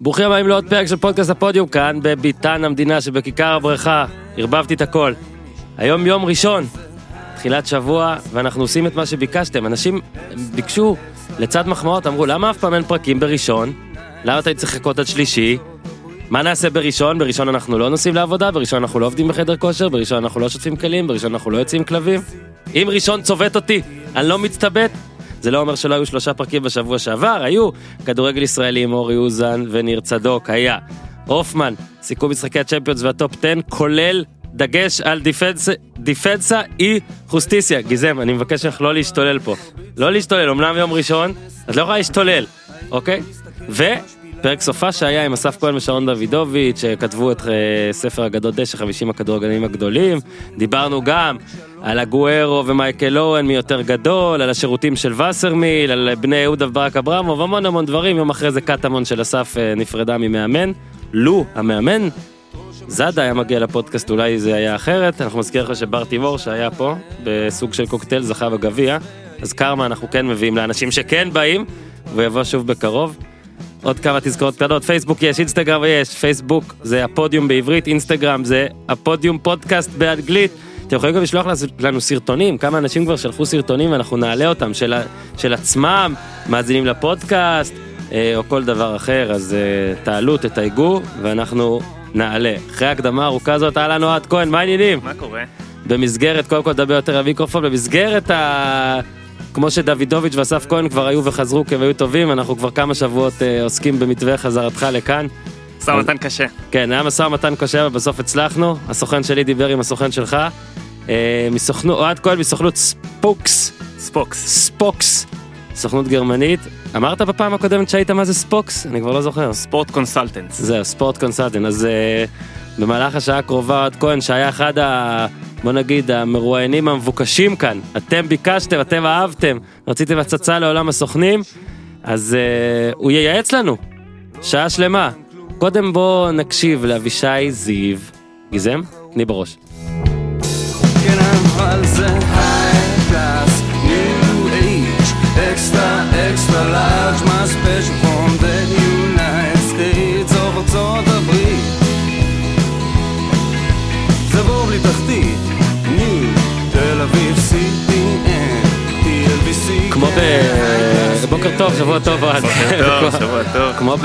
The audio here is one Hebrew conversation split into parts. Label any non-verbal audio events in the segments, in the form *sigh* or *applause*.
ברוכים הבאים לעוד פרק של פודקאסט הפודיום כאן בביתן המדינה שבכיכר הבריכה, ערבבתי את הכל. היום יום ראשון, תחילת שבוע, ואנחנו עושים את מה שביקשתם. אנשים ביקשו, לצד מחמאות, אמרו למה אף פעם אין פרקים בראשון? למה אתה צריך לחכות עד שלישי? מה נעשה בראשון? בראשון אנחנו לא נוסעים לעבודה, בראשון אנחנו לא עובדים בחדר כושר, בראשון אנחנו לא שוטפים כלים, בראשון אנחנו לא יוצאים כלבים. אם ראשון צובט אותי, אני לא מצטבט. זה לא אומר שלא היו שלושה פרקים בשבוע שעבר, היו כדורגל ישראלי עם אורי אוזן וניר צדוק, היה. הופמן, סיכום משחקי הצ'מפיונס והטופ 10, כולל דגש על דיפנס, דיפנסה אי חוסטיסיה. גיזם, אני מבקש ממך לא להשתולל פה. לא להשתולל, אמנם יום ראשון, את לא יכולה להשתולל, אוקיי? ופרק סופה שהיה עם אסף כהן ושרון דוידוביץ', שכתבו את אה, ספר אגדות דשא, 50 הכדורגלנים הגדולים. דיברנו גם על הגוארו ומייקל אורן מי יותר גדול, על השירותים של וסרמיל, על בני יהודה וברק אברמוב, המון המון דברים. יום אחרי זה קטמון של אסף אה, נפרדה ממאמן. לו, המאמן, זאדה היה מגיע לפודקאסט, אולי זה היה אחרת. אנחנו מזכיר לך שבר תימור שהיה פה, בסוג של קוקטייל, זכה בגביע. אז קרמה אנחנו כן מביאים לאנשים שכן באים, ויבוא שוב בקרוב. עוד כמה תזכורות קטנות, פייסבוק יש, אינסטגרם יש, פייסבוק זה הפודיום בעברית, אינסטגרם זה הפודיום פודקאסט באנגלית. אתם יכולים גם לשלוח לנו סרטונים, כמה אנשים כבר שלחו סרטונים ואנחנו נעלה אותם, של, של עצמם, מאזינים לפודקאסט, אה, או כל דבר אחר, אז אה, תעלו, תתייגו, ואנחנו נעלה. אחרי ההקדמה הארוכה הזאת, אהלן אוהד כהן, מה העניינים? מה קורה? במסגרת, קודם כל לדבר יותר למיקרופון, במסגרת ה... כמו שדוידוביץ' ואסף כהן כבר היו וחזרו כי הם היו טובים, אנחנו כבר כמה שבועות אה, עוסקים במתווה חזרתך לכאן. משא ומתן קשה. כן, היה משא ומתן קשה, אבל בסוף הצלחנו. הסוכן שלי דיבר עם הסוכן שלך. אה, מסוכנות, אוהד כהן מסוכנות ספוקס, ספוקס. ספוקס, סוכנות גרמנית. אמרת בפעם הקודמת שהיית מה זה ספוקס? אני כבר לא זוכר. Sport Consultants. זהו, Sport Consultant. אז אה, במהלך השעה הקרובה אוהד כהן, שהיה אחד ה... בוא נגיד, המרואיינים המבוקשים כאן, אתם ביקשתם, אתם אהבתם, רציתם הצצה לעולם הסוכנים, אז uh, הוא ייעץ לנו, שעה שלמה. קודם בוא נקשיב לאבישי זיו, גיזם? תני בראש. כן, extra, extra large, טוב, שבוע טוב, אוהד. בוקר טוב, *laughs* שבוע טוב. כמו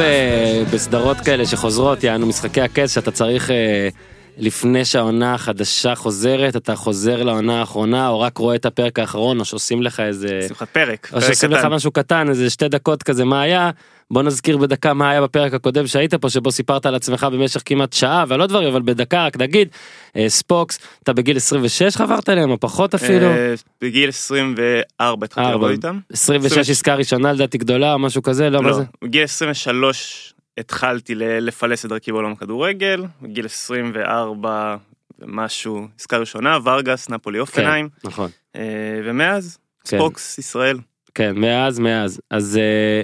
בסדרות כאלה שחוזרות, יענו משחקי הכס, שאתה צריך אה, לפני שהעונה החדשה חוזרת, אתה חוזר לעונה האחרונה, או רק רואה את הפרק האחרון, או שעושים לך איזה... שמחת פרק. או שעושים לך. משהו קטן, איזה שתי דקות כזה, מה היה? בוא נזכיר בדקה מה היה בפרק הקודם שהיית פה, שבו סיפרת על עצמך במשך כמעט שעה, ולא דברים, אבל בדקה, רק נגיד, אה, ספוקס, אתה בגיל 26 חברת אליהם, או פחות אפילו? אה, בגיל 24 התחלתי. לעבוד איתם. 26 עסקה ראשונה לדעתי גדולה, או משהו כזה, לא, מה לא, זה? בגיל 23 התחלתי לפלס את דרכי בעולם הכדורגל, בגיל 24 ומשהו, עסקה ראשונה, ורגס, נפולי אופנהיים, נכון. אה, ומאז כן. ספוקס ישראל. כן, מאז, מאז. אז אה,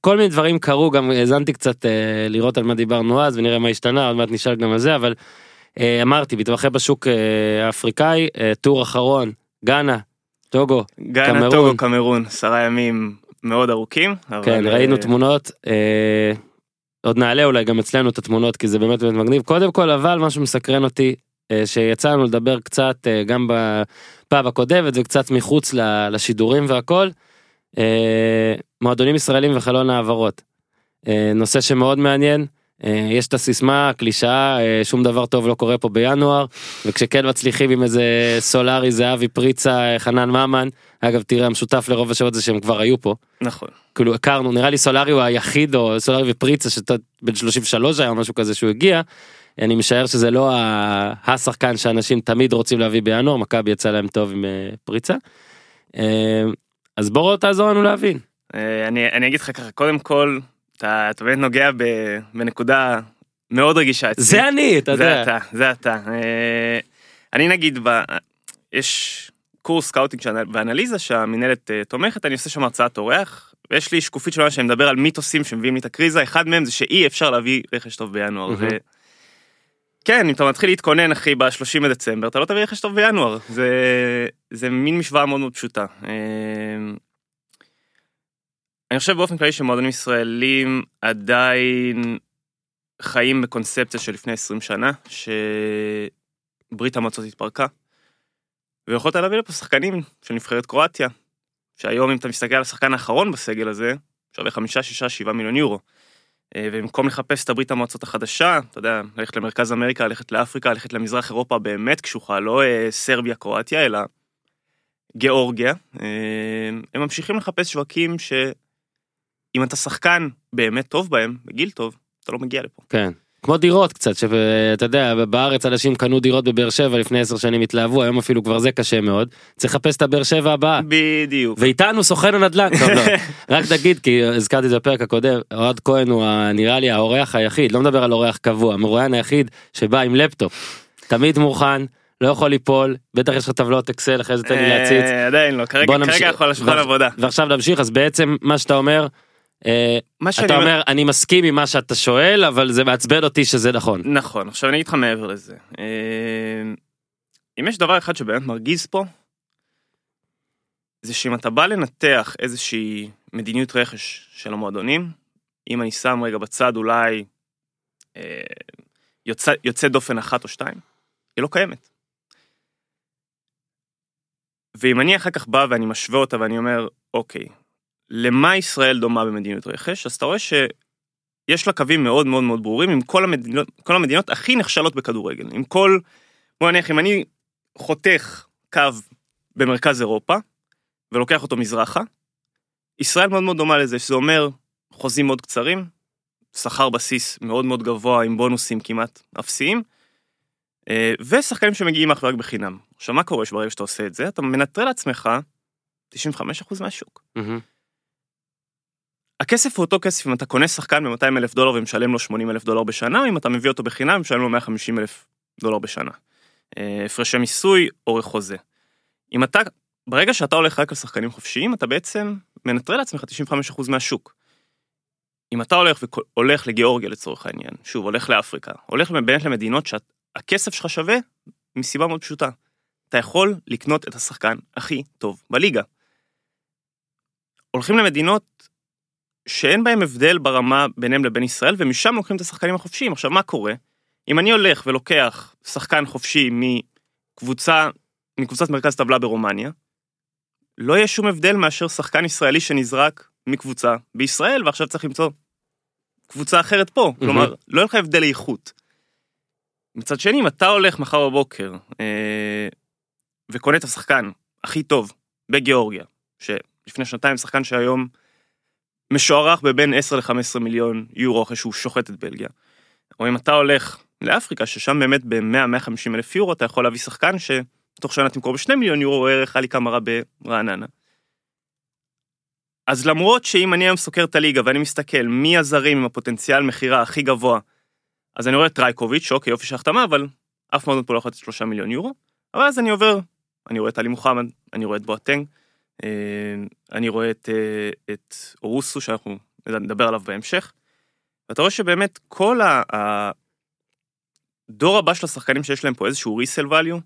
כל מיני דברים קרו, גם האזנתי קצת אה, לראות על מה דיברנו אז, ונראה מה השתנה, עוד מעט נשאל גם על זה, אבל אה, אמרתי, מתמחה בשוק אה, האפריקאי, אה, טור אחרון, גאנה, טוגו, גאנה קמרון. טוגו קמרון, עשרה ימים מאוד ארוכים. אבל, כן, אה, ראינו תמונות, אה, עוד נעלה אולי גם אצלנו את התמונות, כי זה באמת באמת מגניב. קודם כל, אבל משהו מסקרן אותי, אה, שיצא לנו לדבר קצת, אה, גם בפעם הקודמת וקצת מחוץ לשידורים והכל, אה, מועדונים ישראלים וחלון העברות. אה, נושא שמאוד מעניין. אה, יש את הסיסמה, הקלישאה, אה, שום דבר טוב לא קורה פה בינואר, וכשכן מצליחים עם איזה סולארי, זהבי, פריצה, אה, חנן ממן, אגב תראה המשותף לרוב השעות זה שהם כבר היו פה, נכון. כאילו הכרנו, נראה לי סולארי הוא היחיד, או סולארי ופריצה, שאתה בן 33 היה משהו כזה שהוא הגיע, אני משער שזה לא השחקן שאנשים תמיד רוצים להביא בינואר, מכבי יצא להם טוב עם אה, פריצה. אז בוא תעזור לנו להבין. אה, אני, אני אגיד לך ככה, קודם כל, אתה, אתה באמת נוגע ב, בנקודה מאוד רגישה אצלי. זה אני, אתה זה יודע. אתה, זה אתה. אה, אני נגיד, ב, יש קורס scouting ואנליזה שהמינהלת אה, תומכת, אני עושה שם הרצאת אורח, ויש לי שקופית שלמה שאני מדבר על מיתוסים שמביאים לי את הקריזה, אחד מהם זה שאי אפשר להביא רכש טוב בינואר. ו... כן, אם אתה מתחיל להתכונן אחי ב-30 בדצמבר, אתה לא תביא רכש טוב בינואר, זה, זה מין משוואה מאוד מאוד פשוטה. אני חושב באופן כללי שמועדונים ישראלים עדיין חיים בקונספציה של לפני 20 שנה, שברית המועצות התפרקה, ויכולת להביא לפה שחקנים של נבחרת קרואטיה, שהיום אם אתה מסתכל על השחקן האחרון בסגל הזה, שווה חמישה, שישה, שבעה מיליון יורו. אה, ובמקום לחפש את הברית המועצות החדשה, אתה יודע, ללכת למרכז אמריקה, ללכת לאפריקה, ללכת למזרח אירופה באמת קשוחה, לא אה, סרביה, קרואטיה, אלא גיאורגיה, אה, הם ממשיכים לחפש שווקים שאם אתה שחקן באמת טוב בהם, בגיל טוב, אתה לא מגיע לפה. כן. כמו דירות קצת, שאתה יודע, בארץ אנשים קנו דירות בבאר שבע לפני עשר שנים התלהבו, היום אפילו כבר זה קשה מאוד. צריך לחפש את הבאר שבע הבאה. בדיוק. ואיתנו סוכן הנדל"ן, טוב לא, *laughs* רק תגיד כי הזכרתי את זה בפרק הקודם, אוהד כהן הוא נראה לי האורח היחיד, לא מדבר על אורח קבוע, המרואיין היחיד שבא עם לפטופ, תמיד מוכן, לא יכול ליפול, בטח יש לך טבלאות אקסל אחרי זה תן לי להציץ. אה, עדיין לא, כרגע. יכול לשולחן עבודה. ועכשיו נמשיך אז בעצם מה שאתה אומר, מה שאני אתה אומר אני מסכים עם מה שאתה שואל אבל זה מעצבן אותי שזה נכון. נכון, עכשיו אני אגיד לך מעבר לזה. אה, אם יש דבר אחד שבאמת מרגיז פה, זה שאם אתה בא לנתח איזושהי מדיניות רכש של המועדונים, אם אני שם רגע בצד אולי אה, יוצא, יוצא דופן אחת או שתיים, היא לא קיימת. ואם אני אחר כך בא ואני משווה אותה ואני אומר, אוקיי, למה ישראל דומה במדיניות רכש? אז אתה רואה שיש לה קווים מאוד מאוד מאוד ברורים עם כל המדינות, כל המדינות הכי נחשלות בכדורגל. עם כל, בוא נניח, אם אני חותך קו במרכז אירופה ולוקח אותו מזרחה, ישראל מאוד מאוד דומה לזה, שזה אומר חוזים מאוד קצרים, שכר בסיס מאוד מאוד גבוה עם בונוסים כמעט אפסיים, אה, ושחקנים שמגיעים אך ורק בחינם. עכשיו מה קורה שברגע שאתה עושה את זה, אתה מנטרל לעצמך 95% מהשוק. מהמם. הכסף הוא אותו כסף אם אתה קונה שחקן ב-200 אלף דולר ומשלם לו 80 אלף דולר בשנה, אם אתה מביא אותו בחינם ומשלם לו 150 אלף דולר בשנה. אה, הפרשי מיסוי, אורך חוזה. אם אתה, ברגע שאתה הולך רק על שחקנים חופשיים, אתה בעצם מנטרל לעצמך 95% מהשוק. אם אתה הולך והולך לגיאורגיה לצורך העניין, שוב, הולך לאפריקה, הולך באמת למדינות שהכסף שלך שווה מסיבה מאוד פשוטה. אתה יכול לקנות את השחקן הכי טוב בליגה. הולכים למדינות שאין בהם הבדל ברמה ביניהם לבין ישראל, ומשם לוקחים את השחקנים החופשיים. עכשיו, מה קורה? אם אני הולך ולוקח שחקן חופשי מקבוצה, מקבוצת מרכז טבלה ברומניה, לא יהיה שום הבדל מאשר שחקן ישראלי שנזרק מקבוצה בישראל, ועכשיו צריך למצוא קבוצה אחרת פה. כלומר, לא יהיה לך הבדל איכות. מצד שני, אם אתה הולך מחר בבוקר אה, וקונה את השחקן הכי טוב בגיאורגיה, שלפני שנתיים שחקן שהיום משוערך בבין 10 ל-15 מיליון יורו אחרי שהוא שוחט את בלגיה. או אם אתה הולך לאפריקה, ששם באמת ב-100-150 אלף יורו אתה יכול להביא שחקן שתוך שנה תמכור ב-2 מיליון יורו ערך עלי קמרה ברעננה. אז למרות שאם אני היום סוקר את הליגה ואני מסתכל מי הזרים עם הפוטנציאל מכירה הכי גבוה, אז אני רואה את טרייקוביץ', אוקיי, יופי של החתמה, אבל אף מועדון פה לא יכול לתת 3 מיליון יורו, אבל אז אני עובר, אני רואה את עלי מוחמד, אני רואה את בואטנג, אה, אני רואה את, אה, את אורוסו שאנחנו נדבר עליו בהמשך. ואתה רואה שבאמת כל הדור הבא של השחקנים שיש להם פה איזשהו resale value,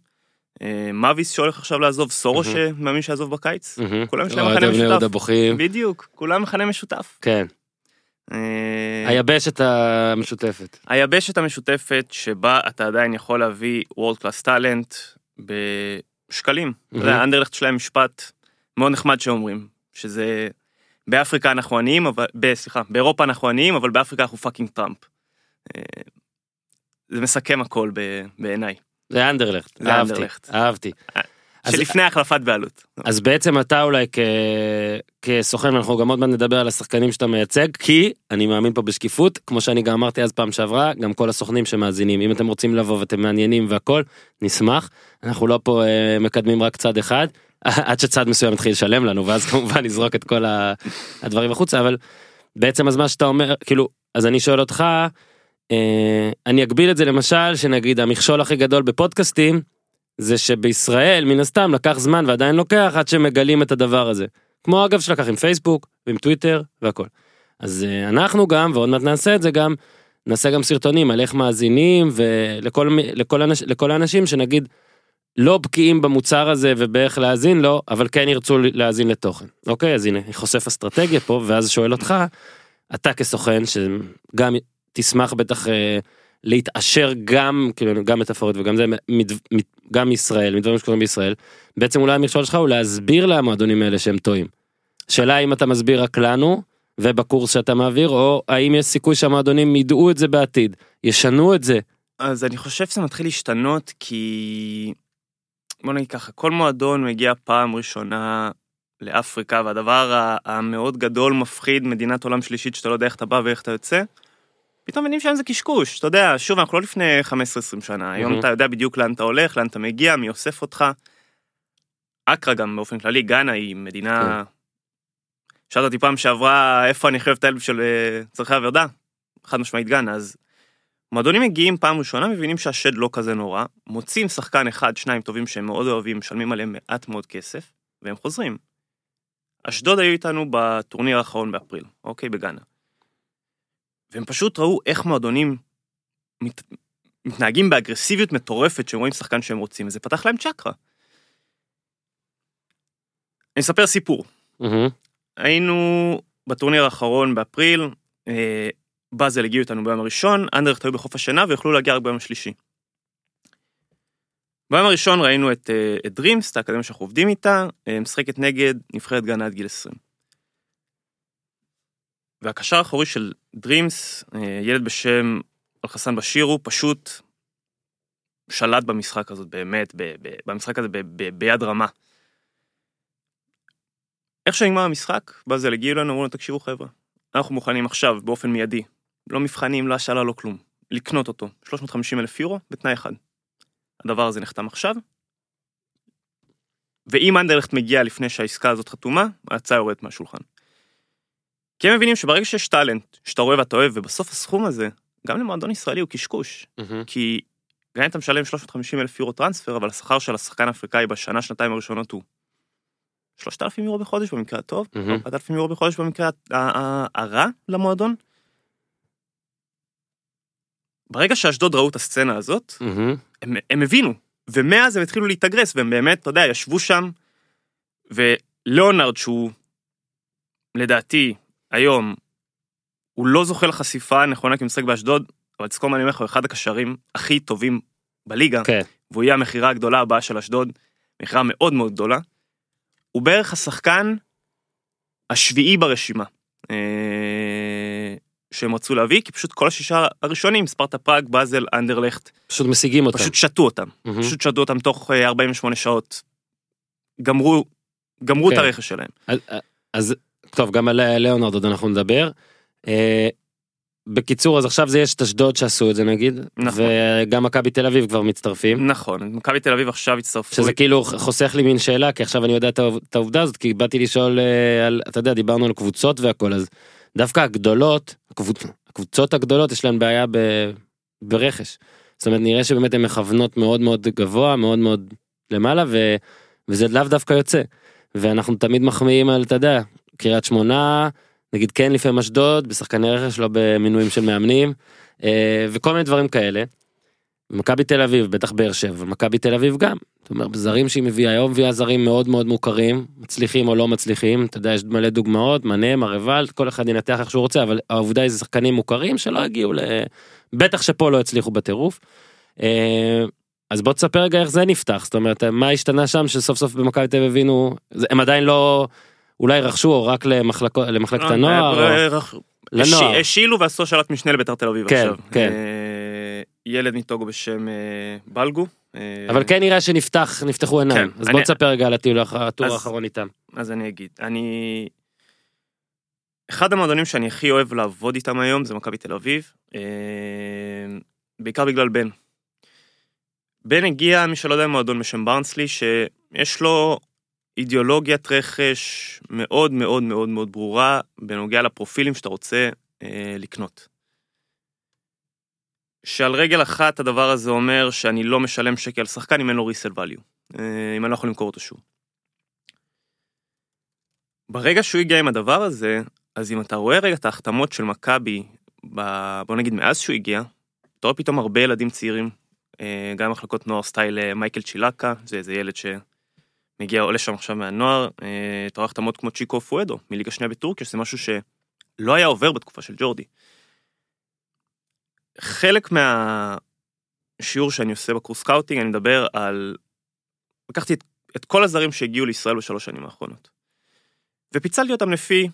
אה, מאביס שהולך עכשיו לעזוב, סורו. שמאמין שיעזוב בקיץ. כולם יש להם מכנה משותף. בדיוק, כולם מכנה משותף. כן. אה, היבשת המשותפת. היבשת המשותפת שבה אתה עדיין יכול להביא World Class talent בשקלים. אתה יודע, מהמם. אנדרלכט שלהם משפט מאוד נחמד שאומרים, שזה באפריקה אנחנו עניים, אבל, ב- סליחה, באירופה אנחנו עניים, אבל באפריקה אנחנו fucking טראמפ. אה, זה מסכם הכל ב- בעיניי, זה אנדרלכט. זה אהבתי. אנדרלכט. אהבתי. אז- שלפני החלפת בעלות. אז בעצם אתה אולי כ... כסוכן, אנחנו גם עוד מעט נדבר על השחקנים שאתה מייצג, כי אני מאמין פה בשקיפות, כמו שאני גם אמרתי אז פעם שעברה, גם כל הסוכנים שמאזינים, אם אתם רוצים לבוא ואתם מעניינים והכל, נשמח. אנחנו לא פה אה, מקדמים רק צד אחד, עד שצד מסוים יתחיל לשלם לנו, ואז *laughs* כמובן נזרוק את כל הדברים החוצה, אבל בעצם אז מה שאתה אומר, כאילו, אז אני שואל אותך, אה, אני אגביל את זה למשל, שנגיד המכשול הכי גדול בפודקאסטים, זה שבישראל מן הסתם לקח זמן ועדיין לוקח עד שמגלים את הדבר הזה. כמו אגב שלקח עם פייסבוק ועם טוויטר והכל. אז אה, אנחנו גם ועוד מעט נעשה את זה גם נעשה גם סרטונים על איך מאזינים ולכל מי- לכל, אנש, לכל האנשים שנגיד לא בקיאים במוצר הזה ובאיך להאזין לו, אבל כן ירצו להאזין לתוכן. אוקיי, אז הנה, חושף אסטרטגיה פה, ואז שואל אותך, אתה כסוכן, שגם תשמח בטח אה, להתעשר גם, כאילו, גם מטאפורית וגם זה, מד, גם מישראל, מדברים שקורים בישראל, בעצם אולי המכשול שלך הוא להסביר למועדונים האלה שהם טועים. שאלה אם אתה מסביר רק לנו, ובקורס שאתה מעביר, או האם יש סיכוי שהמועדונים ידעו את זה בעתיד, ישנו את זה. אז אני חושב שזה מתחיל להשתנות כי... בוא נגיד ככה, כל מועדון מגיע פעם ראשונה לאפריקה, והדבר המאוד גדול, מפחיד, מדינת עולם שלישית שאתה לא יודע איך אתה בא ואיך אתה יוצא, פתאום מבינים שם זה קשקוש, אתה יודע, שוב, אנחנו לא לפני 15-20 שנה, היום מהמם. אתה יודע בדיוק לאן אתה הולך, לאן אתה מגיע, מי אוסף אותך. אקרא גם באופן כללי, גאנה היא מדינה... שאלת אותי פעם שעברה איפה אני חייב את האלף של אה, צורכי עבודה, חד משמעית גאנה, אז מועדונים מגיעים פעם ראשונה, מבינים שהשד לא כזה נורא, מוצאים שחקן אחד, שניים טובים שהם מאוד אוהבים, משלמים עליהם מעט מאוד כסף, והם חוזרים. אשדוד היו איתנו בטורניר האחרון באפריל, אוקיי, בגאנה. והם פשוט ראו איך מועדונים מת... מתנהגים באגרסיביות מטורפת שהם רואים שחקן שהם רוצים, וזה פתח להם צ'קרה. אני אספר סיפור. מהמם. היינו בטורניר האחרון באפריל, אה, באזל הגיעו איתנו ביום הראשון, אנדרכט היו בחוף השינה ויוכלו להגיע רק ביום השלישי. ביום הראשון ראינו את, אה, את דרימס, את האקדמיה שאנחנו עובדים איתה, אה, משחקת נגד נבחרת גאנה עד גיל 20. והקשר האחורי של דרימס, אה, ילד בשם אלחסן בשירו, פשוט שלט במשחק הזאת באמת, ב, ב, במשחק הזה ב, ב, ביד רמה. איך שנגמר המשחק, באזל הגיעו אלינו, אמרו לנו, תקשיבו חבר'ה, אנחנו מוכנים עכשיו, באופן מיידי, לא מבחנים, לא השאלה, לא כלום, לקנות אותו, 350 אלף יורו, בתנאי אחד. הדבר הזה נחתם עכשיו, ואם אנדרלכט מגיע לפני שהעסקה הזאת חתומה, ההצעה יורדת מהשולחן. כי הם מבינים שברגע שיש טאלנט, שאתה רואה ואתה אוהב, ובסוף הסכום הזה, גם למועדון ישראלי הוא קשקוש. מהמם. כי גם אם אתה משלם 350 אלף יורו טרנספר, אבל השכר של השחקן האפריקאי בשנה, שנתיים הראשונות הוא 3,000 יורו בחודש במקרה הטוב, מהמם. 4,000 יורו בחודש במקרה הרע למועדון. ברגע שאשדוד ראו את הסצנה הזאת, מהמם. הם, הם הבינו, ומאז הם התחילו להתאגרס, והם באמת, אתה יודע, ישבו שם, וליאונרד, שהוא לדעתי, היום, הוא לא זוכה לחשיפה הוא משחק באשדוד, אבל תזכור מה אני אומר לך, הוא אחד הקשרים הכי טובים בליגה, כן. והוא יהיה המכירה הגדולה הבאה של אשדוד, מכירה מאוד מאוד גדולה. הוא בערך השחקן השביעי ברשימה אה, שהם רצו להביא, כי פשוט כל השישה הראשונים, ספרטה פראג, באזל, אנדרלכט, פשוט משיגים אותם. פשוט שתו אותם. מהמם. פשוט שתו אותם תוך אה, 48 שעות. גמרו, גמרו את כן. הרכש שלהם. אז, אז טוב גם על ליאונרד עוד אנחנו נדבר. אה, בקיצור אז עכשיו זה יש את אשדוד שעשו את זה נגיד נכון. וגם מכבי תל אביב כבר מצטרפים נכון, מכבי תל אביב עכשיו הצטרפו. שזה כאילו חוסך לי מין שאלה כי עכשיו אני יודע את העובדה הזאת כי באתי לשאול אה, על אתה יודע דיברנו על קבוצות והכל אז דווקא הגדולות הקבוצ... הקבוצות הגדולות יש להן בעיה ב... ברכש. זאת אומרת נראה שבאמת הן מכוונות מאוד מאוד גבוה מאוד מאוד למעלה ו... וזה לאו דווקא יוצא. ואנחנו תמיד מחמיאים על אתה יודע קריית שמונה נגיד כן לפעמים אשדוד בשחקני רכש לא במינויים של מאמנים אה, וכל מיני דברים כאלה. מכבי תל אביב בטח באר שבע מכבי תל אביב גם. זאת אומרת זרים שהיא מביאה היום מביאה זרים מאוד מאוד מוכרים מצליחים או לא מצליחים אתה יודע יש מלא דוגמאות מנה מרבל כל אחד ינתח איך שהוא רוצה אבל העובדה היא זה שחקנים מוכרים שלא הגיעו ל... בטח שפה לא הצליחו בטירוף. אה, אז בוא תספר רגע איך זה נפתח זאת אומרת מה השתנה שם שסוף סוף במכבי תל אביב הבינו הם עדיין לא אולי רכשו או רק למחלקו- למחלקת הנוער. או- לנוער. השילו ועשו שאלת משנה לביתר תל אביב כן, עכשיו. כן. אה, ילד מטוגו בשם אה, בלגו. אה, אבל כן נראה שנפתח נפתחו עיניים כן, אז אני- בוא תספר רגע על הטיול הטור האחרון איתם. אז אני אגיד, אני... אחד המועדונים שאני הכי אוהב לעבוד איתם היום זה מכבי תל אביב, אה, בעיקר בגלל בן. בן הגיע, מי שלא יודע, מועדון בשם ברנסלי, שיש לו אידיאולוגיית רכש מאוד מאוד מאוד מאוד ברורה בנוגע לפרופילים שאתה רוצה אה, לקנות. שעל רגל אחת הדבר הזה אומר שאני לא משלם שקל שחקן אם אין לו ריסל value, אה, אם אני לא יכול למכור אותו שוב. ברגע שהוא הגיע עם הדבר הזה, אז אם אתה רואה רגע את ההחתמות של מכבי, בוא נגיד מאז שהוא הגיע, אתה רואה פתאום הרבה ילדים צעירים אה, גם מחלקות נוער סטייל אה, מייקל צ'ילקה, זה איזה ילד שמגיע, עולה שם עכשיו מהנוער, אה, התארחת מאוד כמו צ'יקו פואדו, מליגה שנייה בטורקיה, שזה משהו שלא היה עובר בתקופה של ג'ורדי. חלק מהשיעור שאני עושה בקורס scouting, אני מדבר על... לקחתי את, את כל הזרים שהגיעו לישראל בשלוש שנים האחרונות. ופיצלתי אותם לפי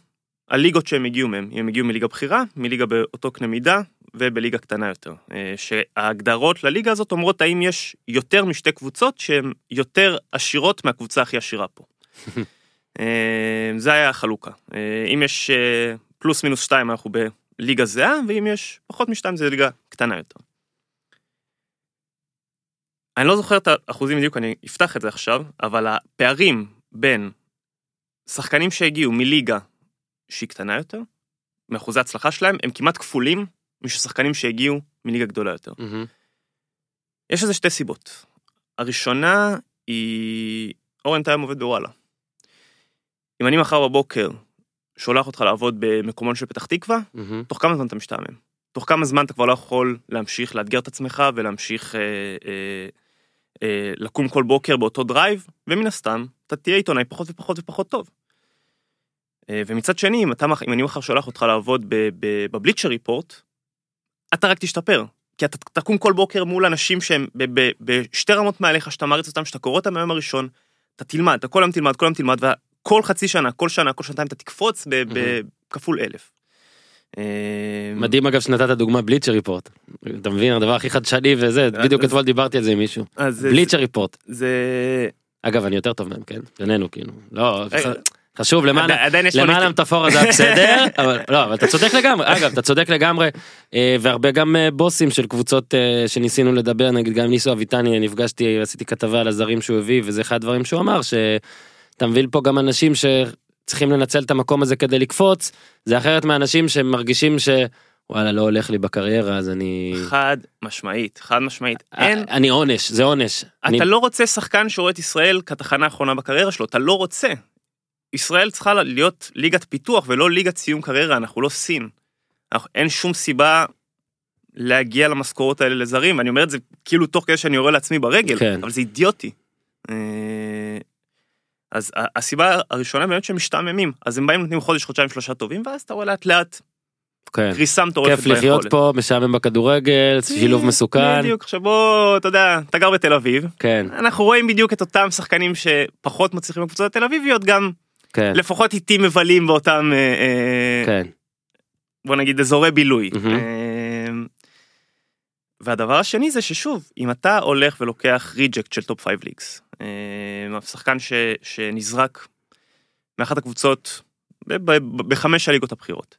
הליגות שהם הגיעו מהם. הם הגיעו מליגה בכירה, מליגה באותו קנה מידה, ובליגה קטנה יותר. אה, שההגדרות לליגה הזאת אומרות האם יש יותר משתי קבוצות שהן יותר עשירות מהקבוצה הכי עשירה פה. *laughs* אה, זה היה החלוקה. אה, אם יש פלוס מינוס שתיים אנחנו בליגה זהה, ואם יש פחות משתיים זה ליגה קטנה יותר. אני לא זוכר את האחוזים בדיוק, אני אפתח את זה עכשיו, אבל הפערים בין שחקנים שהגיעו מליגה שהיא קטנה יותר, מאחוזי ההצלחה שלהם, הם כמעט כפולים משל שחקנים שהגיעו מליגה גדולה יותר. מהמם. יש לזה שתי סיבות. הראשונה היא, אורן טיים עובד בוואלה. אם אני מחר בבוקר שולח אותך לעבוד במקומון של פתח תקווה, מהמם. תוך כמה זמן אתה משתעמם? תוך כמה זמן אתה כבר לא יכול להמשיך לאתגר את עצמך ולהמשיך אה, אה, אה, לקום כל בוקר באותו drive, ומן הסתם, אתה תהיה עיתונאי פחות ופחות ופחות טוב. אה, ומצד שני, אם, אתה, אם אני מחר שולח אותך לעבוד בבליצ'ר ריפורט, אתה רק תשתפר. כי אתה תקום כל בוקר מול אנשים שהם בשתי רמות מעליך, שאתה מעריץ אותם, שאתה קורא אותם מהיום הראשון, אתה תלמד, אתה כל היום תלמד, כל היום תלמד, וכל חצי שנה, כל שנה, כל שנתיים אתה תקפוץ ב- ב- כפול אלף. אה, מדהים אגב שנתת דוגמה בליצ'ר ריפורט. אתה מבין הדבר הכי חדשני וזה בדיוק אתמול דיברתי על זה עם מישהו. בליצ'ר ריפורט. זה... אגב אני יותר טוב מהם כן בינינו כאילו לא רגע. חשוב למען למען המטאפורה זה בסדר *laughs* אבל לא אבל אתה צודק לגמרי אגב אתה צודק לגמרי אה, והרבה גם אה, בוסים של קבוצות אה, שניסינו לדבר נגיד גם ניסו אביטני נפגשתי עשיתי כתבה על הזרים שהוא הביא וזה אחד הדברים שהוא אמר שאתה מביא פה גם אנשים שצריכים לנצל את המקום הזה כדי לקפוץ זה אחרת מאנשים שמרגישים שוואלה לא הולך לי בקריירה אז אני חד משמעית, חד משמעית. אין, אה, אני עונש זה עונש. אני- אתה לא רוצה שחקן שרואה את ישראל כתחנה האחרונה בקריירה שלו, אתה לא רוצה. ישראל צריכה להיות ליגת פיתוח ולא ליגת סיום קריירה, אנחנו לא סין. אנחנו, אין שום סיבה להגיע למשכורות האלה לזרים, ואני אומר את זה כאילו תוך כדי שאני יורה לעצמי ברגל, כן. אבל זה אידיוטי. אז הסיבה הראשונה באמת שהם משתעממים, אז הם באים נותנים חודש, חודשיים, שלושה טובים, ואז אתה רואה לאט לאט. כן. קריסה מטורפת כיף לחיות פה משעמם בכדורגל שילוב מסוכן. בדיוק, עכשיו בוא, אתה יודע, אתה גר בתל אביב, כן. אנחנו רואים בדיוק את אותם שחקנים שפחות מצליחים בקבוצות התל אביביות, גם כן. לפחות איתי מבלים באותם, אה, אה, כן. בוא נגיד, אזורי בילוי. מהמם. והדבר השני זה ששוב, אם אתה הולך ולוקח reject של top 5 leagues, שחקן ש, שנזרק מאחת הקבוצות בחמש הליגות הבכירות.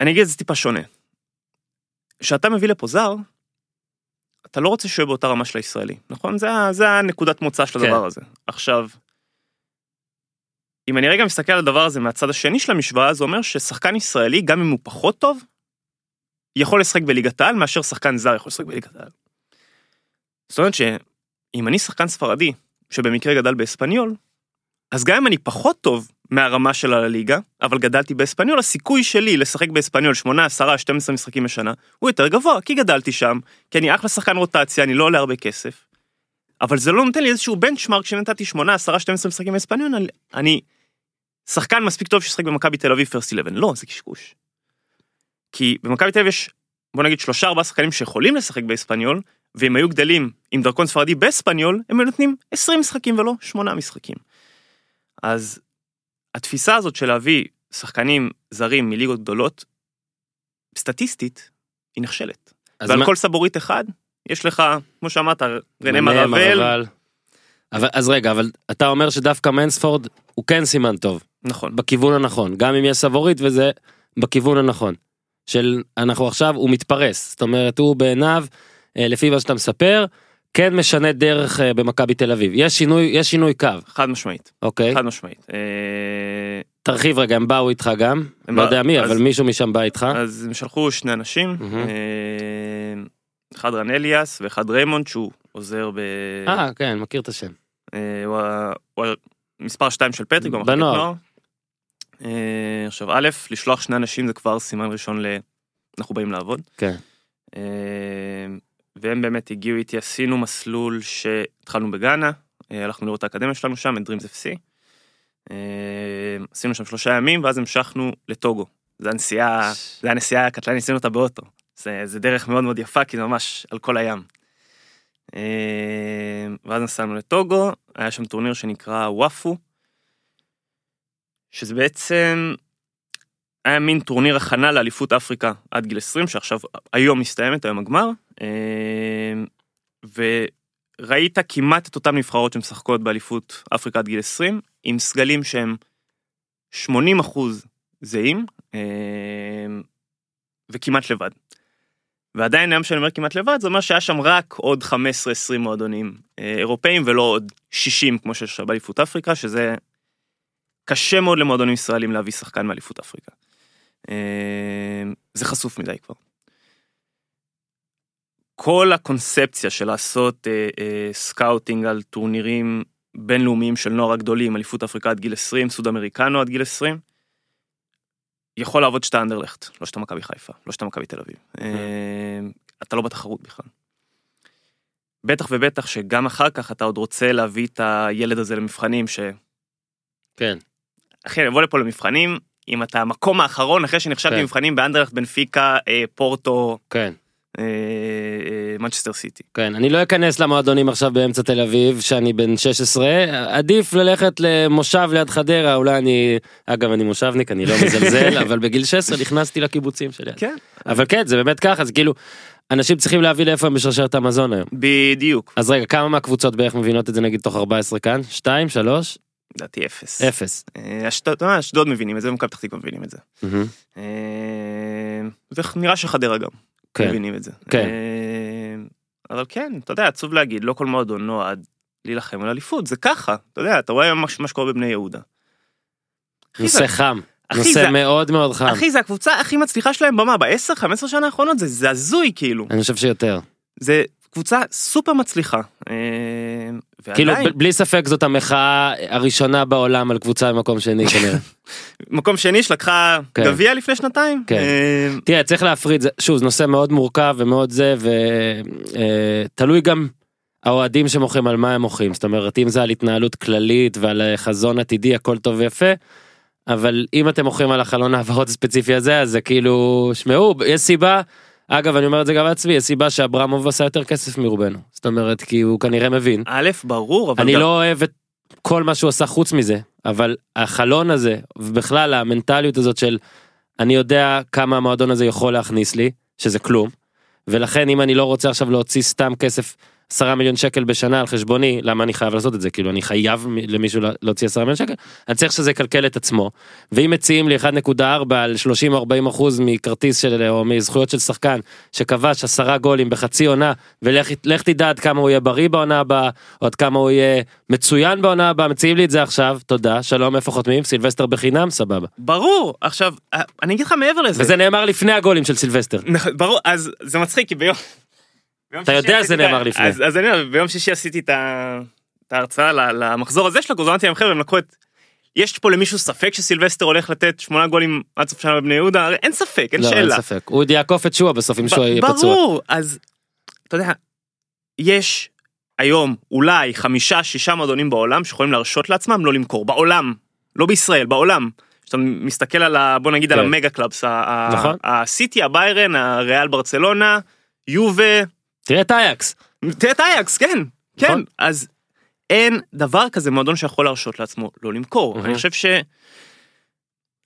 אני אגיד את זה טיפה שונה. כשאתה מביא לפה זר, אתה לא רוצה שהוא יהיה באותה רמה של הישראלי, נכון? זה, זה הנקודת מוצא של כן. הדבר הזה. עכשיו, אם אני רגע מסתכל על הדבר הזה מהצד השני של המשוואה, זה אומר ששחקן ישראלי, גם אם הוא פחות טוב, יכול לשחק בליגת העל, מאשר שחקן זר יכול לשחק בליגת העל. זאת אומרת שאם אני שחקן ספרדי, שבמקרה גדל באספניול, אז גם אם אני פחות טוב מהרמה של הליגה, אבל גדלתי באספניול, הסיכוי שלי לשחק באספניול 8, 10, 12 משחקים בשנה, הוא יותר גבוה, כי גדלתי שם, כי אני אחלה שחקן רוטציה, אני לא עולה הרבה כסף. אבל זה לא נותן לי איזשהו בנצ'מרק שנתתי 8, 10, 12 משחקים באספניול, אני, שחקן מספיק טוב שישחק במכבי תל אביב פרסט 11, לא, זה קשקוש. כי במכבי תל אביב יש, בוא נגיד, שלושה ארבעה שחקנים שיכולים לשחק באספניול, ואם היו גדלים עם דרכון ספרדי באספניול, הם היו נותנים 20 משחקים ולא 8 משחקים. אז התפיסה הזאת של להביא שחקנים זרים מליגות גדולות, סטטיסטית, היא נכשלת. ועל מה- כל סבורית אחד, יש לך, כמו שאמרת, רנה מרבל. אבל אז רגע אבל אתה אומר שדווקא מנספורד הוא כן סימן טוב נכון, בכיוון הנכון גם אם יש סבורית וזה בכיוון הנכון. של אנחנו עכשיו הוא מתפרס זאת אומרת הוא בעיניו אה, לפי מה שאתה מספר כן משנה דרך אה, במכבי תל אביב יש שינוי יש שינוי קו חד משמעית, אוקיי חד משמעית. אה, תרחיב רגע הם באו איתך גם לא יודע מי אבל מישהו משם בא איתך אז הם שלחו שני אנשים, מהמם. אה, אחד רן אליאס ואחד ריימונד שהוא עוזר ב... אה כן מכיר את השם הוא מספר 2 של פטריק במחלקת. נוער. עכשיו א', לשלוח שני אנשים זה כבר סימן ראשון ל... אנחנו באים לעבוד. כן אה, והם באמת הגיעו איתי, עשינו מסלול שהתחלנו בגאנה, אה, הלכנו לראות את האקדמיה שלנו שם, את Dreams FC. אה, עשינו שם שלושה ימים, ואז המשכנו לטוגו. זו הנסיעה, זו הנסיעה הקטלנית, עשינו אותה באוטו. זה, זה דרך מאוד מאוד יפה, כי זה ממש על כל הים. ואז נסענו לטוגו, היה שם טורניר שנקרא וואפו, שזה בעצם היה מין טורניר הכנה לאליפות אפריקה עד גיל 20, שעכשיו, היום מסתיימת, היום הגמר, אה, וראית כמעט את אותן נבחרות שמשחקות באליפות אפריקה עד גיל 20, עם סגלים שהם 80 אחוז זהים, אה, וכמעט לבד. ועדיין היום שאני אומר כמעט לבד, זה אומר שהיה שם רק עוד 15-20 מועדונים אה, אירופאים ולא עוד 60 כמו שיש באליפות אפריקה, שזה קשה מאוד למועדונים ישראלים להביא שחקן מאליפות אפריקה. אה, זה חשוף מדי כבר. כל הקונספציה של לעשות אה, אה, scouting על טורנירים בינלאומיים של נוער הגדולים, אליפות אפריקה עד גיל 20, סודאמריקנו עד גיל 20, יכול לעבוד שאתה אנדרלכט, לא שאתה מכבי חיפה, לא שאתה מכבי תל אביב. אה, אתה לא בתחרות בכלל. בטח ובטח שגם אחר כך אתה עוד רוצה להביא את הילד הזה למבחנים ש... כן. אחי, לבוא לפה למבחנים, אם אתה המקום האחרון אחרי שנכשלתי כן. במבחנים באנדרלכט, בנפיקה, אה, פורטו, כן. אה, אה, מנצ'סטר סיטי. כן, אני לא אכנס למועדונים עכשיו באמצע תל אביב, שאני בן 16, עדיף ללכת למושב ליד חדרה, אולי אני, אגב אני מושבניק, אני לא *laughs* מזלזל, אבל בגיל 16 נכנסתי לקיבוצים שלי. כן. אבל כן, זה באמת ככה, זה כאילו, אנשים צריכים להבין לאיפה הם בשרשרת המזון היום. בדיוק. אז רגע, כמה מהקבוצות בערך מבינות את זה נגיד תוך 14 כאן? 2, 3, לדעתי אפס. 0. אה, אשדוד, אתה יודע, אשדוד מבינים את זה, ומכבי פתח תקווה מבינים את זה. אה, ונראה שחדרה גם כן, מבינים את זה. כן. אה, אבל כן, אתה יודע, עצוב להגיד, לא כל מועדון נועד להילחם על אליפות, זה ככה, אתה יודע, אתה רואה מה שקורה בבני יהודה. נושא זה- חם, נושא זה- מאוד מאוד חם. אחי, זה הקבוצה הכי מצליחה שלהם במה, ב-10-15 שנה האחרונות, זה- זה הזוי כאילו. אני חושב שיותר. זה קבוצה סופר מצליחה. אה, כאילו בלי ספק זאת המחאה הראשונה בעולם על קבוצה במקום שני *laughs* כנראה. מקום שני שלקחה כן. גביע לפני שנתיים. כן. אה, תראה צריך להפריד זה שוב זה נושא מאוד מורכב ומאוד זה ותלוי גם האוהדים שמוחים על מה הם מוחים זאת אומרת אם זה על התנהלות כללית ועל אה, חזון עתידי הכל טוב ויפה. אבל אם אתם מוחים על החלון העברות הספציפי הזה אז זה כאילו שמעו יש סיבה. אגב אני אומר את זה גם לעצמי יש סיבה שאברמוב עשה יותר כסף מרובנו. זאת אומרת כי הוא כנראה מבין. א', ברור, אבל אני גם- לא אוהב את כל מה שהוא עשה חוץ מזה אבל החלון הזה ובכלל המנטליות הזאת של אני יודע כמה המועדון הזה יכול להכניס לי שזה כלום ולכן אם אני לא רוצה עכשיו להוציא סתם כסף 10 מיליון שקל בשנה על חשבוני למה אני חייב לעשות את זה? כאילו אני חייב למישהו לה- להוציא 10 מיליון שקל? אני צריך שזה יקלקל את עצמו. ואם מציעים לי 1.4 על 30 או 40 אחוז מכרטיס של או מזכויות של שחקן שכבש 10 גולים בחצי עונה ולך לך תדע עד כמה הוא יהיה בריא בעונה הבאה או עד כמה הוא יהיה מצוין בעונה הבאה מציעים לי את זה עכשיו תודה שלום איפה חותמים? סילבסטר בחינם? סבבה. ברור, עכשיו, אה, אני אגיד לך מעבר לזה. וזה נאמר לפני הגולים של סילבסטר. נכון, ברור, אז זה מצחיק, כי ביום... אתה יודע עשיתי שזה את ה- נאמר לפני. אז, אז אני אומר, ביום שישי עשיתי את, ה... את ההרצאה למחזור הזה של אמרתי להם חבר'ה, הם לקחו את... יש פה למישהו ספק שסילבסטר הולך לתת שמונה גולים עד סוף שנה בבני יהודה? אין ספק, אין לא, אין שאלה. ספק הוא עוד יעקוף את שועה בסוף אם שועה יהיה פצוע ברור, אז אתה יודע, יש היום אולי חמישה, שישה מועדונים בעולם שיכולים להרשות לעצמם לא למכור, בעולם, לא בישראל, בעולם. כשאתה מסתכל על ה... בוא נגיד על כן. ה mega clubs, נכון. הסיטי, הביירן, הריאל ברצלונה, יובה, תראה את אייאקס תראה את אייאקס, כן, כן, נכון. אז אין דבר כזה מועדון שיכול להרשות לעצמו לא למכור. אני חושב ש...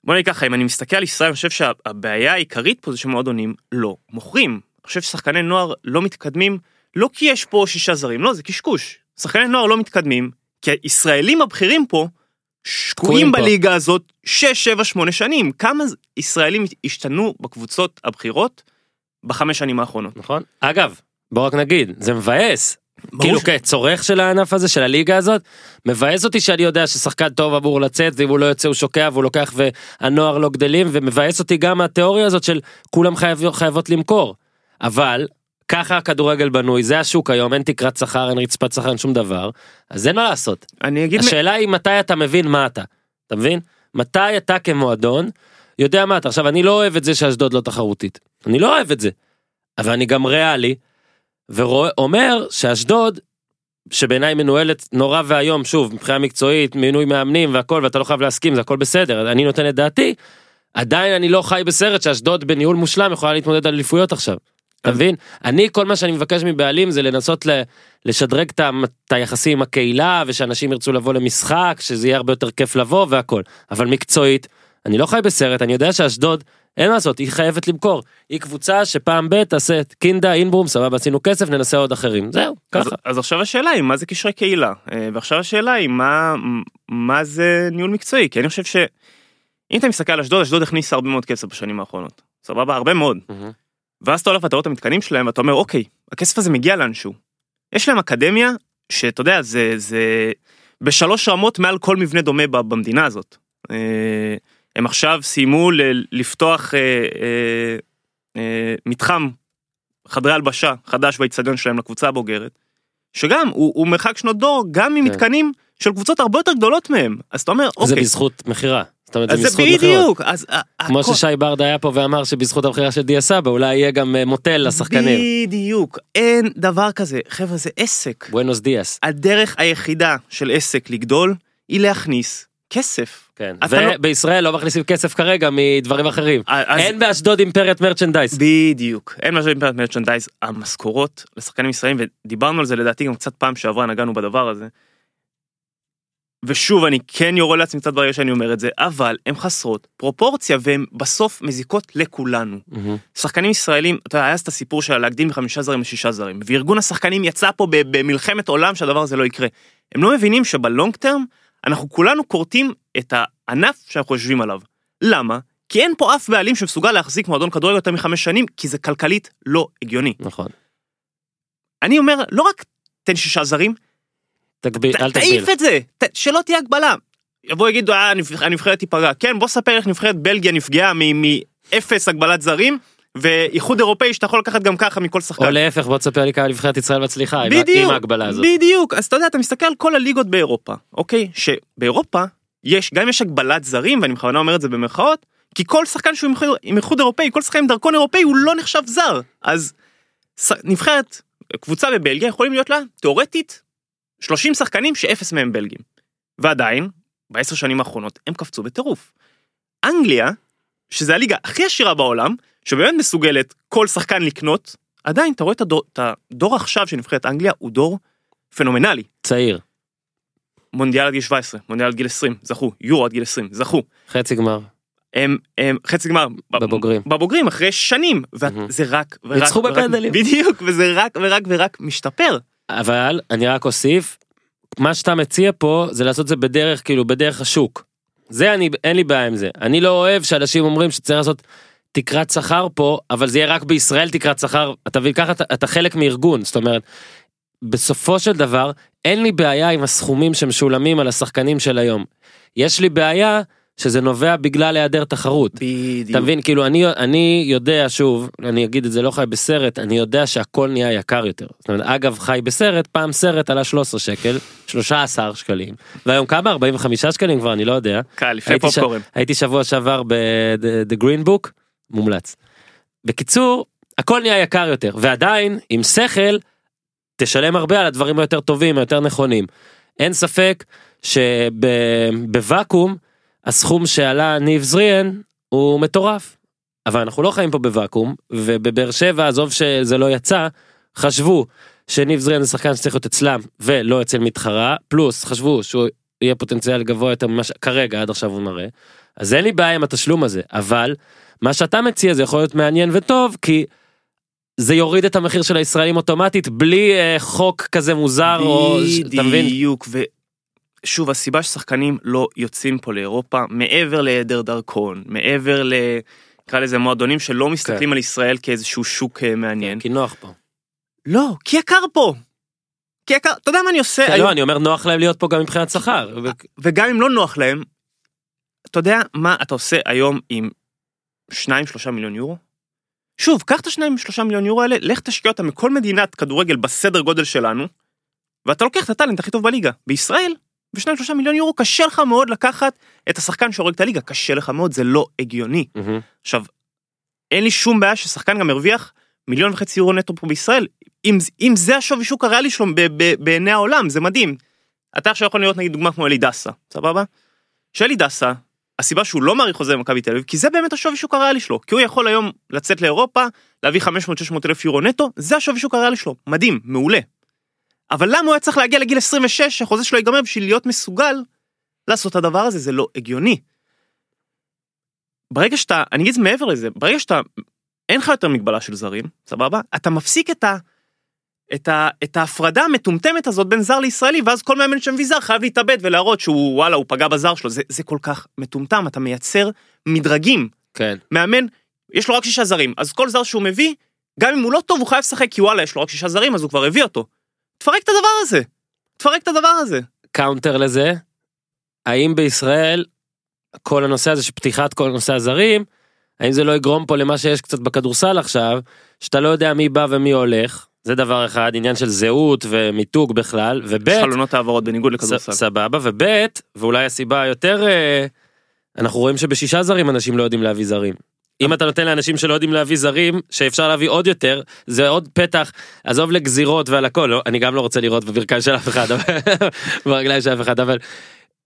בוא נגיד ככה, אם אני מסתכל על ישראל, אני חושב שהבעיה העיקרית פה זה שמועדונים לא מוכרים. אני חושב ששחקני נוער לא מתקדמים, לא כי יש פה שישה זרים, לא, זה קשקוש. שחקני נוער לא מתקדמים, כי הישראלים הבכירים פה שקועים פה. בליגה הזאת 6, 7, 8 שנים. כמה ישראלים השתנו בקבוצות הבכירות בחמש שנים האחרונות? נכון אגב בוא רק נגיד זה מבאס. כאילו ש- כצורך של הענף הזה של הליגה הזאת מבאס אותי שאני יודע ששחקן טוב אמור לצאת ואם הוא לא יוצא הוא שוקע והוא לוקח והנוער לא גדלים ומבאס אותי גם התיאוריה הזאת של כולם חייב, חייבות למכור. אבל ככה הכדורגל בנוי זה השוק היום אין תקרת שכר אין רצפת שכר אין שום דבר אז אין מה לעשות. אני אגיד... השאלה היא מתי אתה מבין מה אתה? אתה מבין? מתי אתה כמועדון יודע מה אתה? עכשיו אני לא אוהב את זה שאשדוד לא תחרותית. אני לא אוהב את זה. אבל אני גם ריאלי ואומר שאשדוד, שבעיניי מנוהלת נורא ואיום, שוב, מבחינה מקצועית, מינוי מאמנים והכל, ואתה לא חייב להסכים, זה הכל בסדר, אני נותן את דעתי, עדיין אני לא חי בסרט שאשדוד בניהול מושלם יכולה להתמודד על אליפויות עכשיו. אתה מבין? אני כל מה שאני מבקש מבעלים זה לנסות לשדרג את היחסים עם הקהילה ושאנשים ירצו לבוא למשחק שזה יהיה הרבה יותר כיף לבוא והכל אבל מקצועית אני לא חי בסרט אני יודע שאשדוד אין מה לעשות היא חייבת למכור היא קבוצה שפעם ב' תעשה קינדה אינברום סבבה עשינו כסף ננסה עוד אחרים זהו אז, ככה. אז עכשיו השאלה היא מה זה קשרי קהילה אה, ועכשיו השאלה היא מה מה זה ניהול מקצועי כי אני חושב ש... אם אתה מסתכל על אשדוד אשדוד הכניסה הרבה מאוד כסף בשנים האחרונות סבבה הרבה מאוד מהמם. ואז אתה הולך ואתה רואה את המתקנים שלהם ואתה אומר אוקיי הכסף הזה מגיע לאנשהו. יש להם אקדמיה שאתה יודע זה זה בשלוש רמות מעל כל מבנה דומה במדינה הזאת. אה, הם עכשיו סיימו ל- לפתוח אה, אה, אה, מתחם חדרי הלבשה חדש באיצטדיון שלהם לקבוצה הבוגרת. שגם הוא, הוא מרחק שנות דור גם ממתקנים של קבוצות הרבה יותר גדולות מהם אז אתה אומר כן. זה אוקיי בזכות מכירה. זאת אומרת, אז זה בזכות מכירות. בדיוק אז ה- כמו הכל- ששי ברדה היה פה ואמר שבזכות המכירה של דיה סבא אולי יהיה גם אה, מוטל לשחקנים. בדיוק אין דבר כזה חבר'ה זה עסק בואנוס דיאס. הדרך היחידה של עסק לגדול היא להכניס כסף. כן. אתה לא- ובישראל לא מכניסים כסף כרגע מדברים אחרים. אז- אין באשדוד אימפריית מרצ'נדייז. בדיוק אין משהו עם מרצ'נדייז המשכורות לשחקנים ישראלים ודיברנו על זה לדעתי גם קצת פעם שעברה נגענו בדבר הזה. ושוב אני כן יורה לעצמי קצת ברגע שאני אומר את זה אבל הן חסרות פרופורציה והן בסוף מזיקות לכולנו. מהמם. שחקנים ישראלים, אתה יודע, היה את הסיפור של להגדיל מחמישה זרים לשישה זרים, וארגון השחקנים יצא פה במלחמת עולם שהדבר הזה לא יקרה. הם לא מבינים שבלונג טרם, אנחנו כולנו כורתים את הענף שאנחנו יושבים עליו. למה? כי אין פה אף בעלים שמסוגל להחזיק מועדון כדורגל יותר מחמש שנים, כי זה כלכלית לא הגיוני. נכון. אני אומר, לא רק תן שישה זרים, תגביל, אל תגביל. תעיף את זה, ת- שלא תהיה הגבלה. יבוא יגידו, אה, הנבח- הנבחרת תיפגע. כן, בוא ספר איך נבחרת בלגיה נפגעה מ- מאפס הגבלת זרים, ואיחוד אירופאי שאתה יכול לקחת גם ככה מכל שחקן. או להפך בוא תספר לי כמה נבחרת ישראל מצליחה בדיוק, עם ההגבלה הזאת. בדיוק, אז אתה יודע, אתה מסתכל על כל הליגות באירופה, אוקיי? שבאירופה יש, גם יש הגבלת זרים, ואני בכוונה אומר את זה במרכאות, כי כל שחקן שהוא עם איחוד- אירופאי, כל שחקן עם דרכון אירופאי הוא לא נחשב זר. אז נבחרת, קבוצה בבלגיה יכולים להיות לה, תאורטית, 30 שחקנים שאפס מהם בלגים. ועדיין, בעשר שנים האחרונות הם קפצו בטירוף. אנגליה, שזה הליגה הכי עשירה בעולם, שבאמת מסוגלת כל שחקן לקנות, עדיין אתה רואה את הדור, את הדור עכשיו של נבחרת אנגליה הוא דור פנומנלי. צעיר. מונדיאל עד גיל 17, מונדיאל עד גיל 20, זכו, יורו עד גיל 20, זכו. חצי גמר. הם, הם חצי גמר בבוגרים. בבוגרים אחרי שנים. וזה רק ורק ניצחו ורק- בפנדלים. בדיוק וזה רק ורק ורק משתפר אבל אני רק אוסיף, מה שאתה מציע פה זה לעשות זה בדרך כאילו בדרך השוק. זה אני אין לי בעיה עם זה. אני לא אוהב שאנשים אומרים שצריך לעשות תקרת שכר פה אבל זה יהיה רק בישראל תקרת שכר אתה מבין ככה אתה, אתה חלק מארגון זאת אומרת. בסופו של דבר אין לי בעיה עם הסכומים שמשולמים על השחקנים של היום. יש לי בעיה שזה נובע בגלל היעדר תחרות. בדיוק אתה מבין כאילו אני אני יודע שוב אני אגיד את זה לא חי בסרט אני יודע שהכל נהיה יקר יותר. זאת אומרת, אגב חי בסרט פעם סרט עלה 13 שקל 13 שקלים והיום כמה 45 שקלים כבר אני לא יודע. קל לפני הייתי, ש... פופקורן הייתי שבוע שעבר ב-The Green Book מומלץ. בקיצור הכל נהיה יקר יותר ועדיין עם שכל תשלם הרבה על הדברים היותר טובים היותר נכונים. אין ספק שבוואקום הסכום שעלה ניב זריאן הוא מטורף. אבל אנחנו לא חיים פה בוואקום ובבאר שבע עזוב שזה לא יצא חשבו שניב זריאן זה שחקן שצריך להיות אצלם ולא אצל מתחרה פלוס חשבו שהוא יהיה פוטנציאל גבוה יותר ממה שכרגע עד עכשיו הוא מראה. אז אין לי בעיה עם התשלום הזה אבל מה שאתה מציע זה יכול להיות מעניין וטוב כי. זה יוריד את המחיר של הישראלים אוטומטית בלי אה, חוק כזה מוזר או אתה מבין ושוב הסיבה ששחקנים לא יוצאים פה לאירופה מעבר להיעדר דרכון מעבר ל... נקרא לזה מועדונים שלא מסתכלים על ישראל כאיזשהו שוק אה, מעניין כי נוח פה. לא כי יקר פה. כי יקר אתה יודע מה אני עושה כן, היום? לא אני אומר נוח להם להיות פה גם מבחינת שכר. ו- וגם אם לא נוח להם, אתה יודע מה אתה עושה היום עם 2-3 מיליון יורו? שוב, קח את ה-2-3 מיליון יורו האלה, לך תשקיע אותם מכל מדינת כדורגל בסדר גודל שלנו, ואתה לוקח את הטאלנט הכי טוב בליגה. בישראל, ב-2-3 מיליון יורו קשה לך מאוד לקחת את השחקן שהורג את הליגה, קשה לך מאוד, זה לא הגיוני. מהמם. עכשיו, אין לי שום בעיה ששחקן גם ירוויח מיליון וחצי יורו נטו פה בישראל, אם, אם זה השווי שוק הריאלי שלו ב- ב- בעיני העולם, זה מדהים. אתה עכשיו יכול לראות נגיד דוגמה כמו אלי דסה, סבבה? שאלי דסה, הסיבה שהוא לא מעריך חוזה במכבי תל אביב, כי זה באמת השווי שוק הריאלי שלו. כי הוא יכול היום לצאת לאירופה, להביא 500-600 אלף יורו נטו, זה השווי שוק הריאלי שלו. מדהים, מעולה. אבל למה הוא היה צריך להגיע לגיל 26, שהחוזה שלו ייגמר בשביל להיות מסוגל לעשות את הדבר הזה? זה לא הגיוני. ברגע שאתה, אני אגיד מעבר לזה, ברגע שאתה, אין לך יותר מגבלה של זרים, סבבה? אתה מפסיק את ה... את, ה, את ההפרדה המטומטמת הזאת בין זר לישראלי, ואז כל מאמן שמביא זר חייב להתאבד ולהראות שהוא וואלה הוא פגע בזר שלו, זה, זה כל כך מטומטם, אתה מייצר מדרגים. כן. מאמן, יש לו רק שישה זרים, אז כל זר שהוא מביא, גם אם הוא לא טוב הוא חייב לשחק כי וואלה יש לו רק שישה זרים אז הוא כבר הביא אותו. תפרק את הדבר הזה, תפרק את הדבר הזה. counter לזה, האם בישראל כל הנושא הזה של פתיחת כל נושא הזרים, האם זה לא יגרום פה למה שיש קצת בכדורסל עכשיו, שאתה לא יודע מי בא ומי הולך, זה דבר אחד, עניין של זהות ומיתוג בכלל, וב' יש חלונות העברות בניגוד לכדורסל. סבבה, וב' ואולי הסיבה היותר, אה, אנחנו רואים שבשישה זרים אנשים לא יודעים להביא זרים. אם אתה נותן לאנשים שלא יודעים להביא זרים, שאפשר להביא עוד יותר, זה עוד פתח, עזוב לגזירות ועל הכל, לא, אני גם לא רוצה לראות בברכיים של אף אחד, *laughs* ברגליים של אף אחד, אבל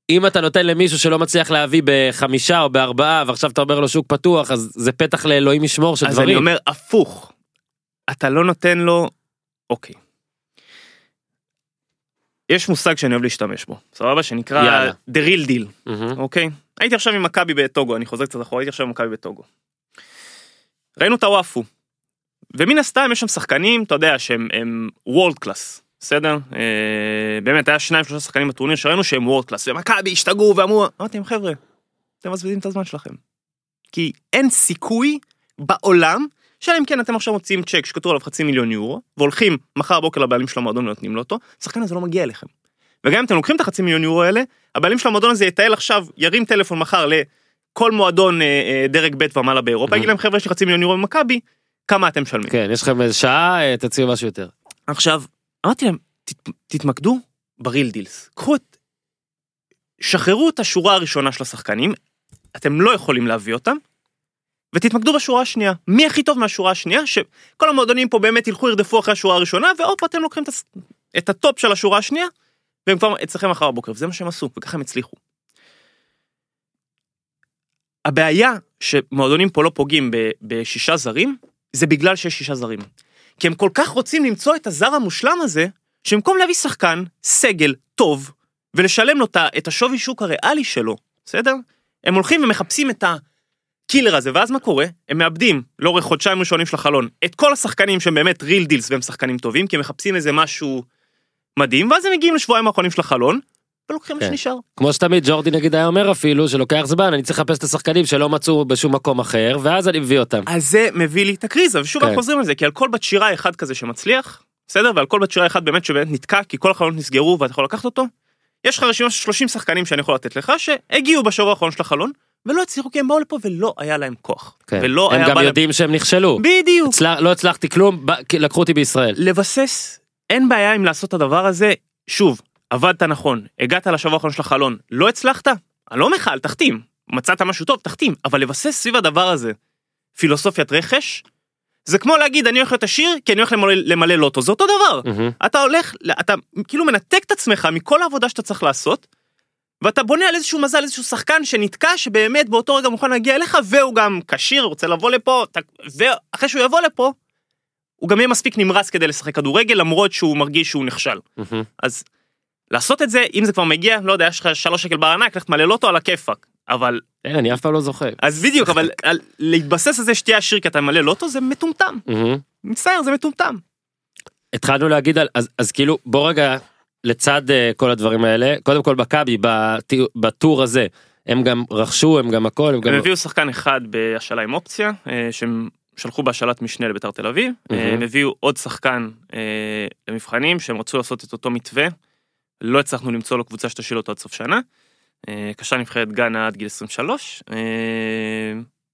אם אתה נותן למישהו שלא מצליח להביא בחמישה או בארבעה, ועכשיו אתה אומר לו שוק פתוח, אז זה פתח לאלוהים ישמור של אז דברים. אני אומר הפוך, אתה לא נותן לו, אוקיי. יש מושג שאני אוהב להשתמש בו, סבבה? שנקרא יאללה. The Real Deal. מהמם. אוקיי? הייתי עכשיו עם מכבי בטוגו, אני חוזר קצת אחורה, הייתי עכשיו עם מכבי בטוגו. ראינו את ה WAFU. ומן הסתם יש שם שחקנים, אתה יודע, שהם הם world class, בסדר? אה, באמת, היה שניים שלושה שחקנים בטורניר שראינו שהם world class, ומכבי השתגעו ואמרו, אמרתי להם, חבר'ה, אתם מבזבזים את הזמן שלכם. כי אין סיכוי בעולם, שאלא אם כן אתם עכשיו מוציאים צ'ק שכתוב עליו חצי מיליון יורו, והולכים מחר בבוקר לבעלים של המועדון ונותנים לו אותו, השחקן הזה לא מגיע אליכם. וגם אם אתם לוקחים את החצי מיליון יורו האלה, הבעלים של המועדון הזה יטייל עכשיו, ירים טלפון מחר לכל מועדון אה, אה, דרג ב' ומעלה באירופה, Mhm. יגיד להם חבר'ה יש לי חצי מיליון יורו במכבי, כמה אתם משלמים. כן, יש לכם איזה שעה, אה, תציעו משהו יותר. עכשיו, אמרתי להם, "תת- תתמקדו ב real deals, קחו את, שחררו את השורה הראשונה של השחקנים, אתם לא יכולים להביא אותם, ותתמקדו בשורה השנייה. מי הכי טוב מהשורה השנייה? שכל המועדונים פה באמת ילכו ירדפו אחרי השורה הראשונה, והופ, אתם לוקחים את, הטופ של השורה השנייה, והם כבר אצלכם מחר בבוקר, וזה מה שהם עשו, וככה הם הצליחו. הבעיה שמועדונים פה לא פוגעים בשישה זרים, זה בגלל שיש שישה זרים. כי הם כל כך רוצים למצוא את הזר המושלם הזה, שבמקום להביא שחקן, סגל, טוב, ולשלם לו את השווי שוק הריאלי שלו, בסדר? הם הולכים ומחפשים את הקילר הזה, ואז מה קורה? הם מאבדים, לאורך חודשיים ראשונים של החלון, את כל השחקנים שהם באמת ריל דילס והם שחקנים טובים, כי הם מחפשים איזה משהו מדהים, ואז הם מגיעים לשבועיים האחרונים של החלון, ולוקחים מה כן. שנשאר. כמו שתמיד ג'ורדי נגיד היה אומר אפילו שלוקח זמן אני צריך לחפש את השחקנים שלא מצאו בשום מקום אחר ואז אני מביא אותם. אז זה מביא לי את הקריזה, ושוב כן. אנחנו חוזרים לזה, כי על כל בת שירה אחד כזה שמצליח, בסדר? ועל כל בת שירה אחד באמת שבאמת נתקע, כי כל החלונות נסגרו ואתה יכול לקחת אותו, יש לך רשימה של 30 שחקנים שאני יכול לתת לך, שהגיעו בשבוע האחרון של החלון, ולא הצליחו כי הם באו לפה ולא היה להם כוח. כן. ולא הם היה גם להם... יודעים שהם נכשלו. בדיוק. הצלח- לא הצלחתי כלום ב- לקחו אותי בישראל. לבסס, אין בעיה עם לעשות את הדבר הזה, שוב, עבדת נכון, הגעת לשבוע האחרון של החלון, לא הצלחת? אני לא אל תחתים, מצאת משהו טוב, תחתים, אבל לבסס סביב הדבר הזה פילוסופיית רכש, זה כמו להגיד אני הולך להיות עשיר כי אני הולך למלא, למלא לוטו, זה אותו דבר. מהמם. אתה הולך, אתה כאילו מנתק את עצמך מכל העבודה שאתה צריך לעשות, ואתה בונה על איזשהו מזל, איזשהו שחקן שנתקע, שבאמת באותו רגע מוכן להגיע אליך, והוא גם כשיר, רוצה לבוא לפה, אתה- ואחרי שהוא יבוא לפה, הוא גם יהיה מספיק נמרץ כדי לשחק כדורגל, למרות שהוא מרגיש שהוא נכשל. מהמם. אז לעשות את זה, אם זה כבר מגיע, לא יודע, יש לך שלוש שקל בארנק, לך תמלא לוטו על הכיפאק. אבל, אין, אני אף פעם לא זוכר. אז בדיוק, אבל על, להתבסס על זה שתהיה עשיר כי אתה ממלא לוטו, זה מטומטם. מצטער, זה מטומטם. התחלנו להגיד על אז אז כאילו בוא רגע לצד אה, כל הדברים האלה קודם כל מכבי בטור הזה הם גם רכשו הם גם הכל הם גם הם הביאו שחקן אחד בהשאלה עם אופציה, אה, שהם שלחו בהשאלת משנה לביתר תל אביב. אה, הם הביאו עוד שחקן אה, למבחנים, שהם רצו לעשות את אותו מתווה. לא הצלחנו למצוא לו קבוצה שתשאיל אותו עד סוף שנה. אה, קשר נבחרת גאנה עד גיל 23. אה,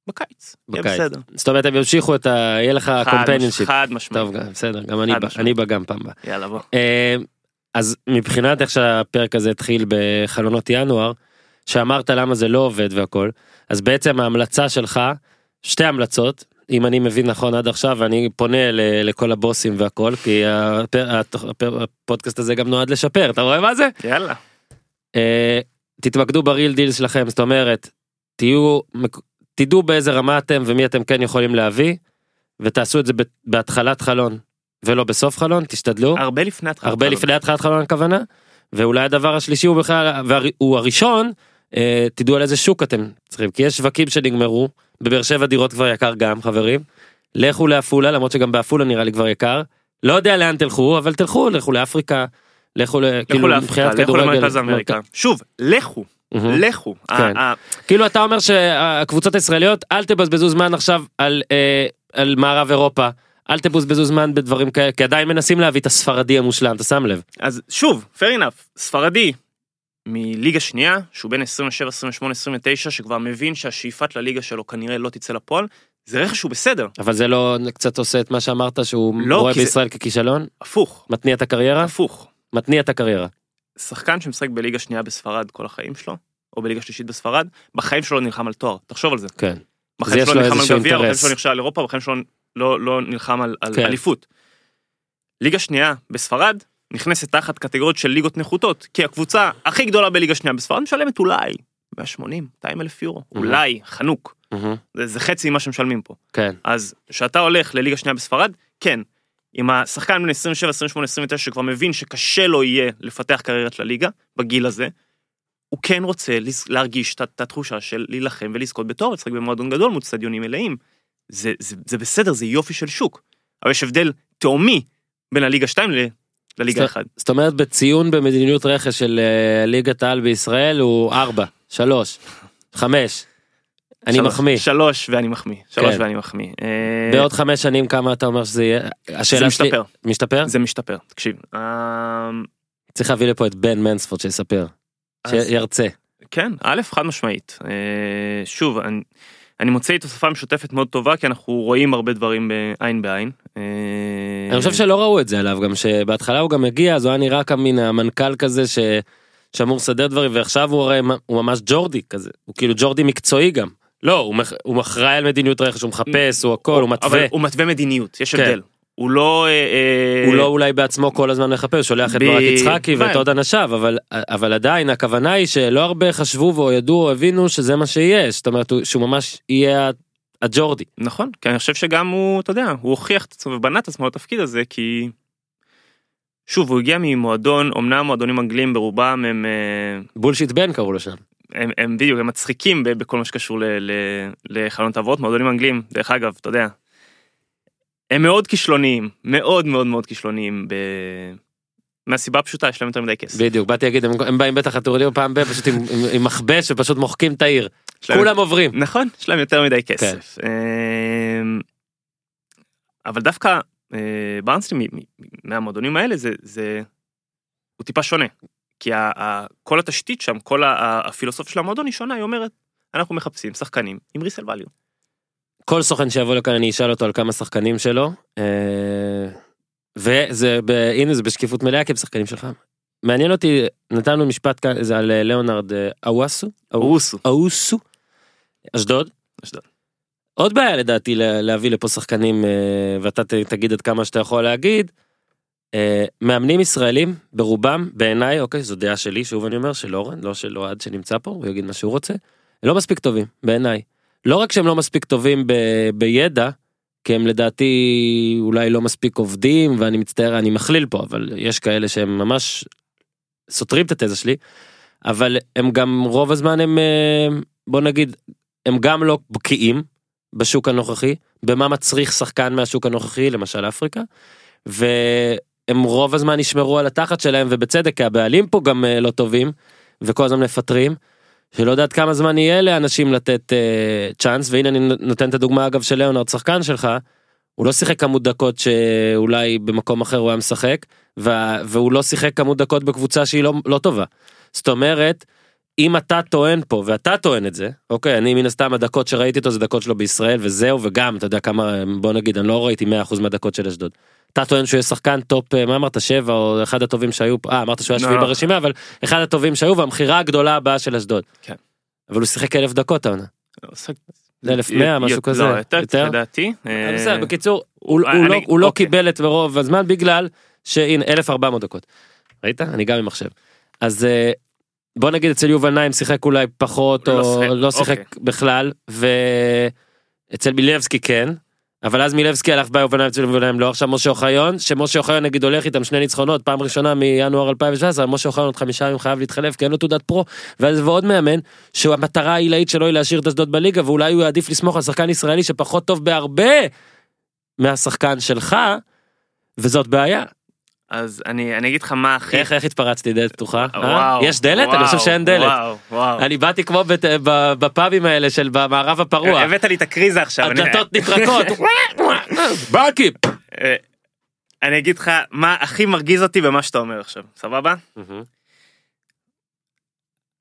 בקיץ. יהיה. בסדר. זאת אומרת הם ימשיכו את ה... יהיה לך מש- companionship. חד משמעית. טוב גם, בסדר גם אני בא-. אני בא גם פעם הבאה. יאללה בוא. אה, אז מבחינת איך שהפרק הזה התחיל בחלונות ינואר, שאמרת למה זה לא עובד והכל, אז בעצם ההמלצה שלך, שתי המלצות, אם אני מבין נכון עד עכשיו, ואני פונה ל- לכל הבוסים והכל, כי הפ- התוכ- הפ- הפודקאסט הזה גם נועד לשפר, אתה רואה מה זה? יאללה. אה, תתמקדו ב real deal שלכם, זאת אומרת, תהיו, תדעו באיזה רמה אתם ומי אתם כן יכולים להביא, ותעשו את זה בהתחלת חלון, ולא בסוף חלון, תשתדלו. הרבה לפני התחלת. הרבה חלון. לפני התחלת חלון הכוונה ואולי הדבר השלישי הוא בכלל והוא הראשון אה, תדעו על איזה שוק אתם צריכים כי יש שווקים שנגמרו בבאר שבע דירות כבר יקר גם חברים. לכו לעפולה למרות שגם בעפולה נראה לי כבר יקר לא יודע לאן תלכו אבל תלכו לכו לאפריקה. לכו כאילו לאפריקה, לכו. למרכז אמריקה. שוב, לכו. לכו. כן. כאילו אתה אומר שהקבוצות הישראליות אל תבזבזו זמן עכשיו על אה, על מערב אירופה. אל תבזבזו זמן בדברים כאלה כי עדיין מנסים להביא את הספרדי המושלם אתה שם לב. אז שוב, fair enough, ספרדי מליגה שנייה, שהוא בין 27, 28, 29, שכבר מבין שהשאיפת לליגה שלו כנראה לא תצא לפועל, זה רכש שהוא בסדר, אבל זה לא קצת עושה את מה שאמרת שהוא לא, רואה כי זה- בישראל ככישלון? הפוך, מתניע את הקריירה? הפוך. מתניע את הקריירה. שחקן שמשחק בליגה שנייה בספרד כל החיים שלו, או בליגה שלישית בספרד, בחיים שלו לא נלחם על תואר, תחשוב על זה. כן. בחיים שלו לו נלחם על גביע, בחיים. שלו נכשל על אירופה, בחיים שלו לא, לא נלחם על, על כן. אליפות. ליגה שנייה בספרד נכנסת תחת קטגוריות של ליגות נחותות, כי הקבוצה הכי גדולה בליגה שנייה בספרד משלמת אולי 180, 200 אלף יורו, מהמם. אולי, חנוק, מהמם. זה, זה חצי ממה שמשלמים פה. כן. אז כשאתה הולך לליגה שנייה בספרד, כן, אם השחקן בן 27, 28, 29 שכבר מבין שקשה לו יהיה לפתח קריירת לליגה, בגיל הזה, הוא כן רוצה להרגיש את התחושה של להילחם ולזכות בתואר, לשחק במועדון גדול מול צדיונים מלאים. זה, זה, זה בסדר, זה יופי של שוק. אבל יש הבדל תהומי בין הליגה 2 ל- לליגה סת- 1. זאת אומרת בציון במדיניות רכש של אה, ליגת העל בישראל הוא 4, 3, 5. אני שלוש- מחמיא. שלוש ואני מחמיא. שלוש כן. ואני מחמיא. אה, בעוד חמש שנים כמה אתה אומר שזה יהיה? השאלה שלי... משתפר, משתפר? זה משתפר. תקשיב, אה, צריך להביא לפה את בן מנספורד שיספר. אז- שירצה. כן, א', חד משמעית. אה, שוב, אני, אני מוצא איתו שפה משותפת מאוד טובה, כי אנחנו רואים הרבה דברים בעין בעין. אה, אני חושב שלא ראו את זה עליו גם שבהתחלה הוא גם הגיע אז הוא היה נראה כמין המנכ"ל כזה ש... שאמור לסדר דברים ועכשיו הוא הרי הוא ממש ג'ורדי כזה הוא כאילו ג'ורדי מקצועי גם לא הוא, מח... הוא אחראי על מדיניות רכש הוא מחפש הוא הכל הוא מתווה אבל הוא מתווה מדיניות, יש כן. הבדל. הוא לא... אה, אה, הוא לא אולי בעצמו כל הזמן מחפש שולח את ברק יצחקי ואת כן. עוד אנשיו אבל אבל עדיין הכוונה היא שלא הרבה חשבו או ידעו או הבינו שזה מה שיהיה זאת אומרת הוא- שהוא ממש יהיה הג'ורדי נכון, כי אני חושב שגם הוא, אתה יודע, הוא הוכיח את עצמו ובנה את עצמו לתפקיד הזה, כי... שוב, הוא הגיע ממועדון, אמנם מועדונים אנגלים ברובם הם, אה, בולשיט בן קראו לו שם הם, הם בדיוק, הם מצחיקים בכל מה שקשור לחלונות העברות, מועדונים אנגלים, דרך אגב, אתה יודע, הם מאוד כישלוניים, מאוד מאוד מאוד כישלוניים, ב... מהסיבה הפשוטה, יש להם יותר מדי כסף. בדיוק באתי להגיד הם, הם באים בטח לטורניר פעם ב פשוט עם, עם, עם מכבש ופשוט מוחקים את העיר כולם עוברים נכון, יש להם יותר מדי כן. כסף. אמ, אבל דווקא אה, ברנסטי מהמועדונים האלה זה, זה, הוא טיפה שונה. כי ה, ה, כל התשתית שם, כל ה- הפילוסופיה של המועדון היא שונה, היא אומרת, אנחנו מחפשים שחקנים עם ריסל ואליו. כל סוכן שיבוא לכאן אני אשאל אותו על כמה שחקנים שלו אה, וזה הנה זה בשקיפות מלאה כי הם שחקנים שלך. מעניין אותי נתנו משפט כאן זה על אה, ליאונרד אה, אוואסו אורוסו. אווסו אשדוד אשדוד. עוד בעיה לדעתי לה- להביא לפה שחקנים ואתה תגיד עד כמה שאתה יכול להגיד. מאמנים ישראלים ברובם בעיניי אוקיי זו דעה שלי שוב אני אומר של אורן לא של אוהד שנמצא פה הוא יגיד מה שהוא רוצה. לא מספיק טובים בעיניי. לא רק שהם לא מספיק טובים ב, בידע כי הם לדעתי אולי לא מספיק עובדים ואני מצטער אני מכליל פה אבל יש כאלה שהם ממש סותרים את התזה שלי. אבל הם גם רוב הזמן הם אה, בוא נגיד הם גם לא בקיאים בשוק הנוכחי במה מצריך שחקן מהשוק הנוכחי למשל אפריקה. והם רוב הזמן ישמרו על התחת שלהם ובצדק כי הבעלים פה גם אה, לא טובים וכל הזמן מפטרים. שלא יודעת כמה זמן יהיה לאנשים לתת אה, צ'אנס והנה אני נותן את הדוגמה אגב של ליאונרד שחקן שלך. הוא לא שיחק כמות דקות שאולי במקום אחר הוא היה משחק וה- והוא לא שיחק כמות דקות בקבוצה שהיא לא, לא טובה. זאת אומרת אם אתה טוען פה ואתה טוען את זה אוקיי אני מן הסתם הדקות שראיתי אותו זה דקות שלו בישראל וזהו וגם אתה יודע כמה בוא נגיד אני לא ראיתי 100% מהדקות של אשדוד. אתה טוען שהוא יהיה שחקן טופ אה, מה אמרת שבע או אחד הטובים שהיו אה אמרת שהוא היה לא, שביעי לא. ברשימה אבל אחד הטובים שהיו והמכירה הגדולה הבאה של אשדוד. כן. אבל הוא שיחק אלף דקות העונה. לא, זה 1100 משהו לא, כזה. יותר, לדעתי. אה, בסדר, בקיצור, הוא לא- לא אוקיי. קיבל את רוב הזמן בגלל שהנה 1400 דקות. ראית? אני גם עם מחשב. אז אה, בוא נגיד אצל יובל נעים שיחק אולי פחות לא או לא שיחק אוקיי. בכלל ואצל מילבסקי כן. אבל אז מילבסקי הלך ביובל נעים אצל יובל נעים לא עכשיו משה אוחיון שמשה אוחיון נגיד הולך איתם שני ניצחונות פעם ראשונה מינואר 2017 משה אוחיון עוד חמישה ימים חייב להתחלף כי אין לו תעודת פרו. ואז ועוד מאמן שהמטרה העילאית שלו היא להשאיר את אשדוד בליגה ואולי הוא יעדיף לסמוך על שחקן ישראלי שפחות טוב בהרבה מהשחקן שלך וזאת בעיה אז אני אני אגיד לך מה הכי... איך איך התפרצתי דלת פתוחה אה? וואו, יש דלת אני חושב שאין דלת וואו, וואו. אני באתי כמו בת- בפאבים האלה של במערב הפרוע הבאת לי את הקריזה עכשיו. הדלתות נטרקות *laughs* ברקיפ אה, אני אגיד לך מה הכי מרגיז אותי במה שאתה אומר עכשיו, סבבה?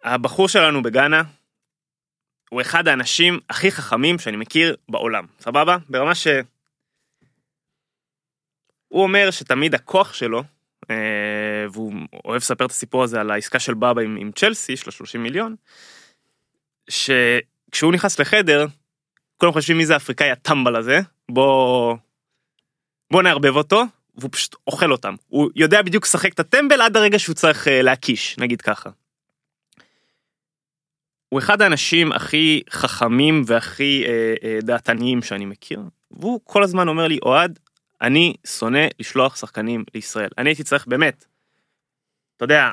הבחור שלנו בגאנה הוא אחד האנשים הכי חכמים שאני מכיר בעולם, סבבה? ברמה ש... הוא אומר שתמיד הכוח שלו, אה, והוא אוהב לספר את הסיפור הזה על העסקה של בבא עם, עם צ'לסי, של ה-30 מיליון, שכשהוא נכנס לחדר, כולם חושבים מי זה האפריקאי הטמבל הזה, בוא... בוא נערבב אותו, והוא פשוט אוכל אותם. הוא יודע בדיוק לשחק את הטמבל עד הרגע שהוא צריך אה, להקיש, נגיד ככה. הוא אחד האנשים הכי חכמים והכי אה, אה, דעתניים שאני מכיר, והוא כל הזמן אומר לי, אוהד, אני שונא לשלוח שחקנים לישראל. אני הייתי צריך באמת, אתה יודע,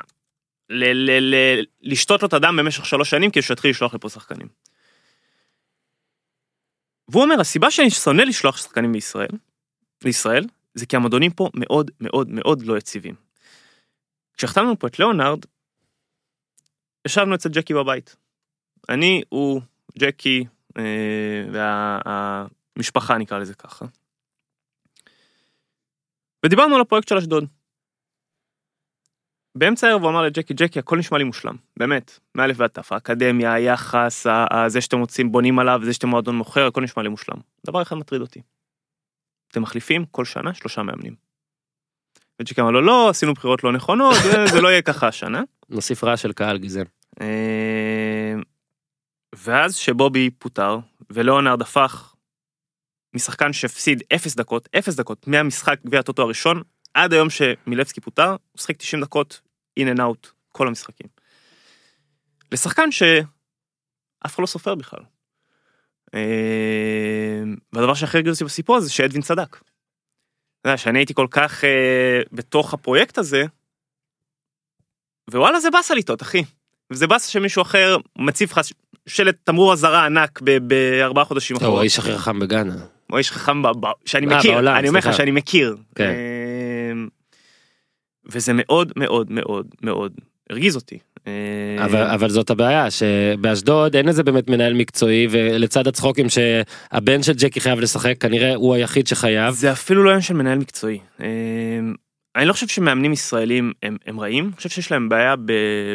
ל- ל- ל- לשתות לו את הדם במשך שלוש שנים כדי שיתחיל לשלוח לפה שחקנים. והוא אומר, הסיבה שאני שונא לשלוח שחקנים לישראל, לישראל, זה כי המועדונים פה מאוד מאוד מאוד לא יציבים. כשהחתמנו פה את ליאונרד, ישבנו אצל ג'קי בבית. אני, הוא, ג'קי אה, והמשפחה נקרא לזה ככה. ודיברנו על הפרויקט של אשדוד. באמצע הערב הוא אמר לג'קי, ג'קי, הכל נשמע לי מושלם, באמת, מאלף ועד תף, האקדמיה, היחס, זה שאתם רוצים, בונים עליו, זה שאתם מועדון מוכר, הכל נשמע לי מושלם. דבר אחד מטריד אותי. אתם מחליפים כל שנה שלושה מאמנים. וג'קי אמר לו, לא, עשינו בחירות לא נכונות, זה- זה לא יהיה ככה השנה. *laughs* נוסיף רעש של קהל גזען אה, ואז שבובי פוטר, ולאונרד הפך משחקן שהפסיד 0 דקות, 0 דקות מהמשחק גביע הטוטו הראשון, עד היום שמילבסקי פוטר, הוא שחק 90 דקות in and out כל המשחקים. לשחקן שאף אחד לא סופר בכלל. אה, והדבר שהכי הרגיז אותי בסיפור הזה שאדווין צדק. אתה יודע, שאני הייתי כל כך אה, בתוך הפרויקט הזה, ווואלה זה באסה לטעות אחי. וזה באסה שמישהו אחר מציב לך שלט תמרור אזהרה ענק בארבעה חודשים הוא אחורה. האיש הכי חכם בגאנה הוא האיש חכם שאני אה, מכיר, בעולם, אני אומר לך. שאני מכיר. כן. אמ, וזה מאוד מאוד מאוד מאוד הרגיז אותי. אה, אבל, אבל זאת הבעיה שבאשדוד אין איזה באמת מנהל מקצועי ולצד הצחוקים שהבן של ג'קי חייב לשחק כנראה הוא היחיד שחייב. זה אפילו לא עניין של מנהל מקצועי. אמ, אני לא חושב שמאמנים ישראלים הם, הם רעים, אני חושב שיש להם בעיה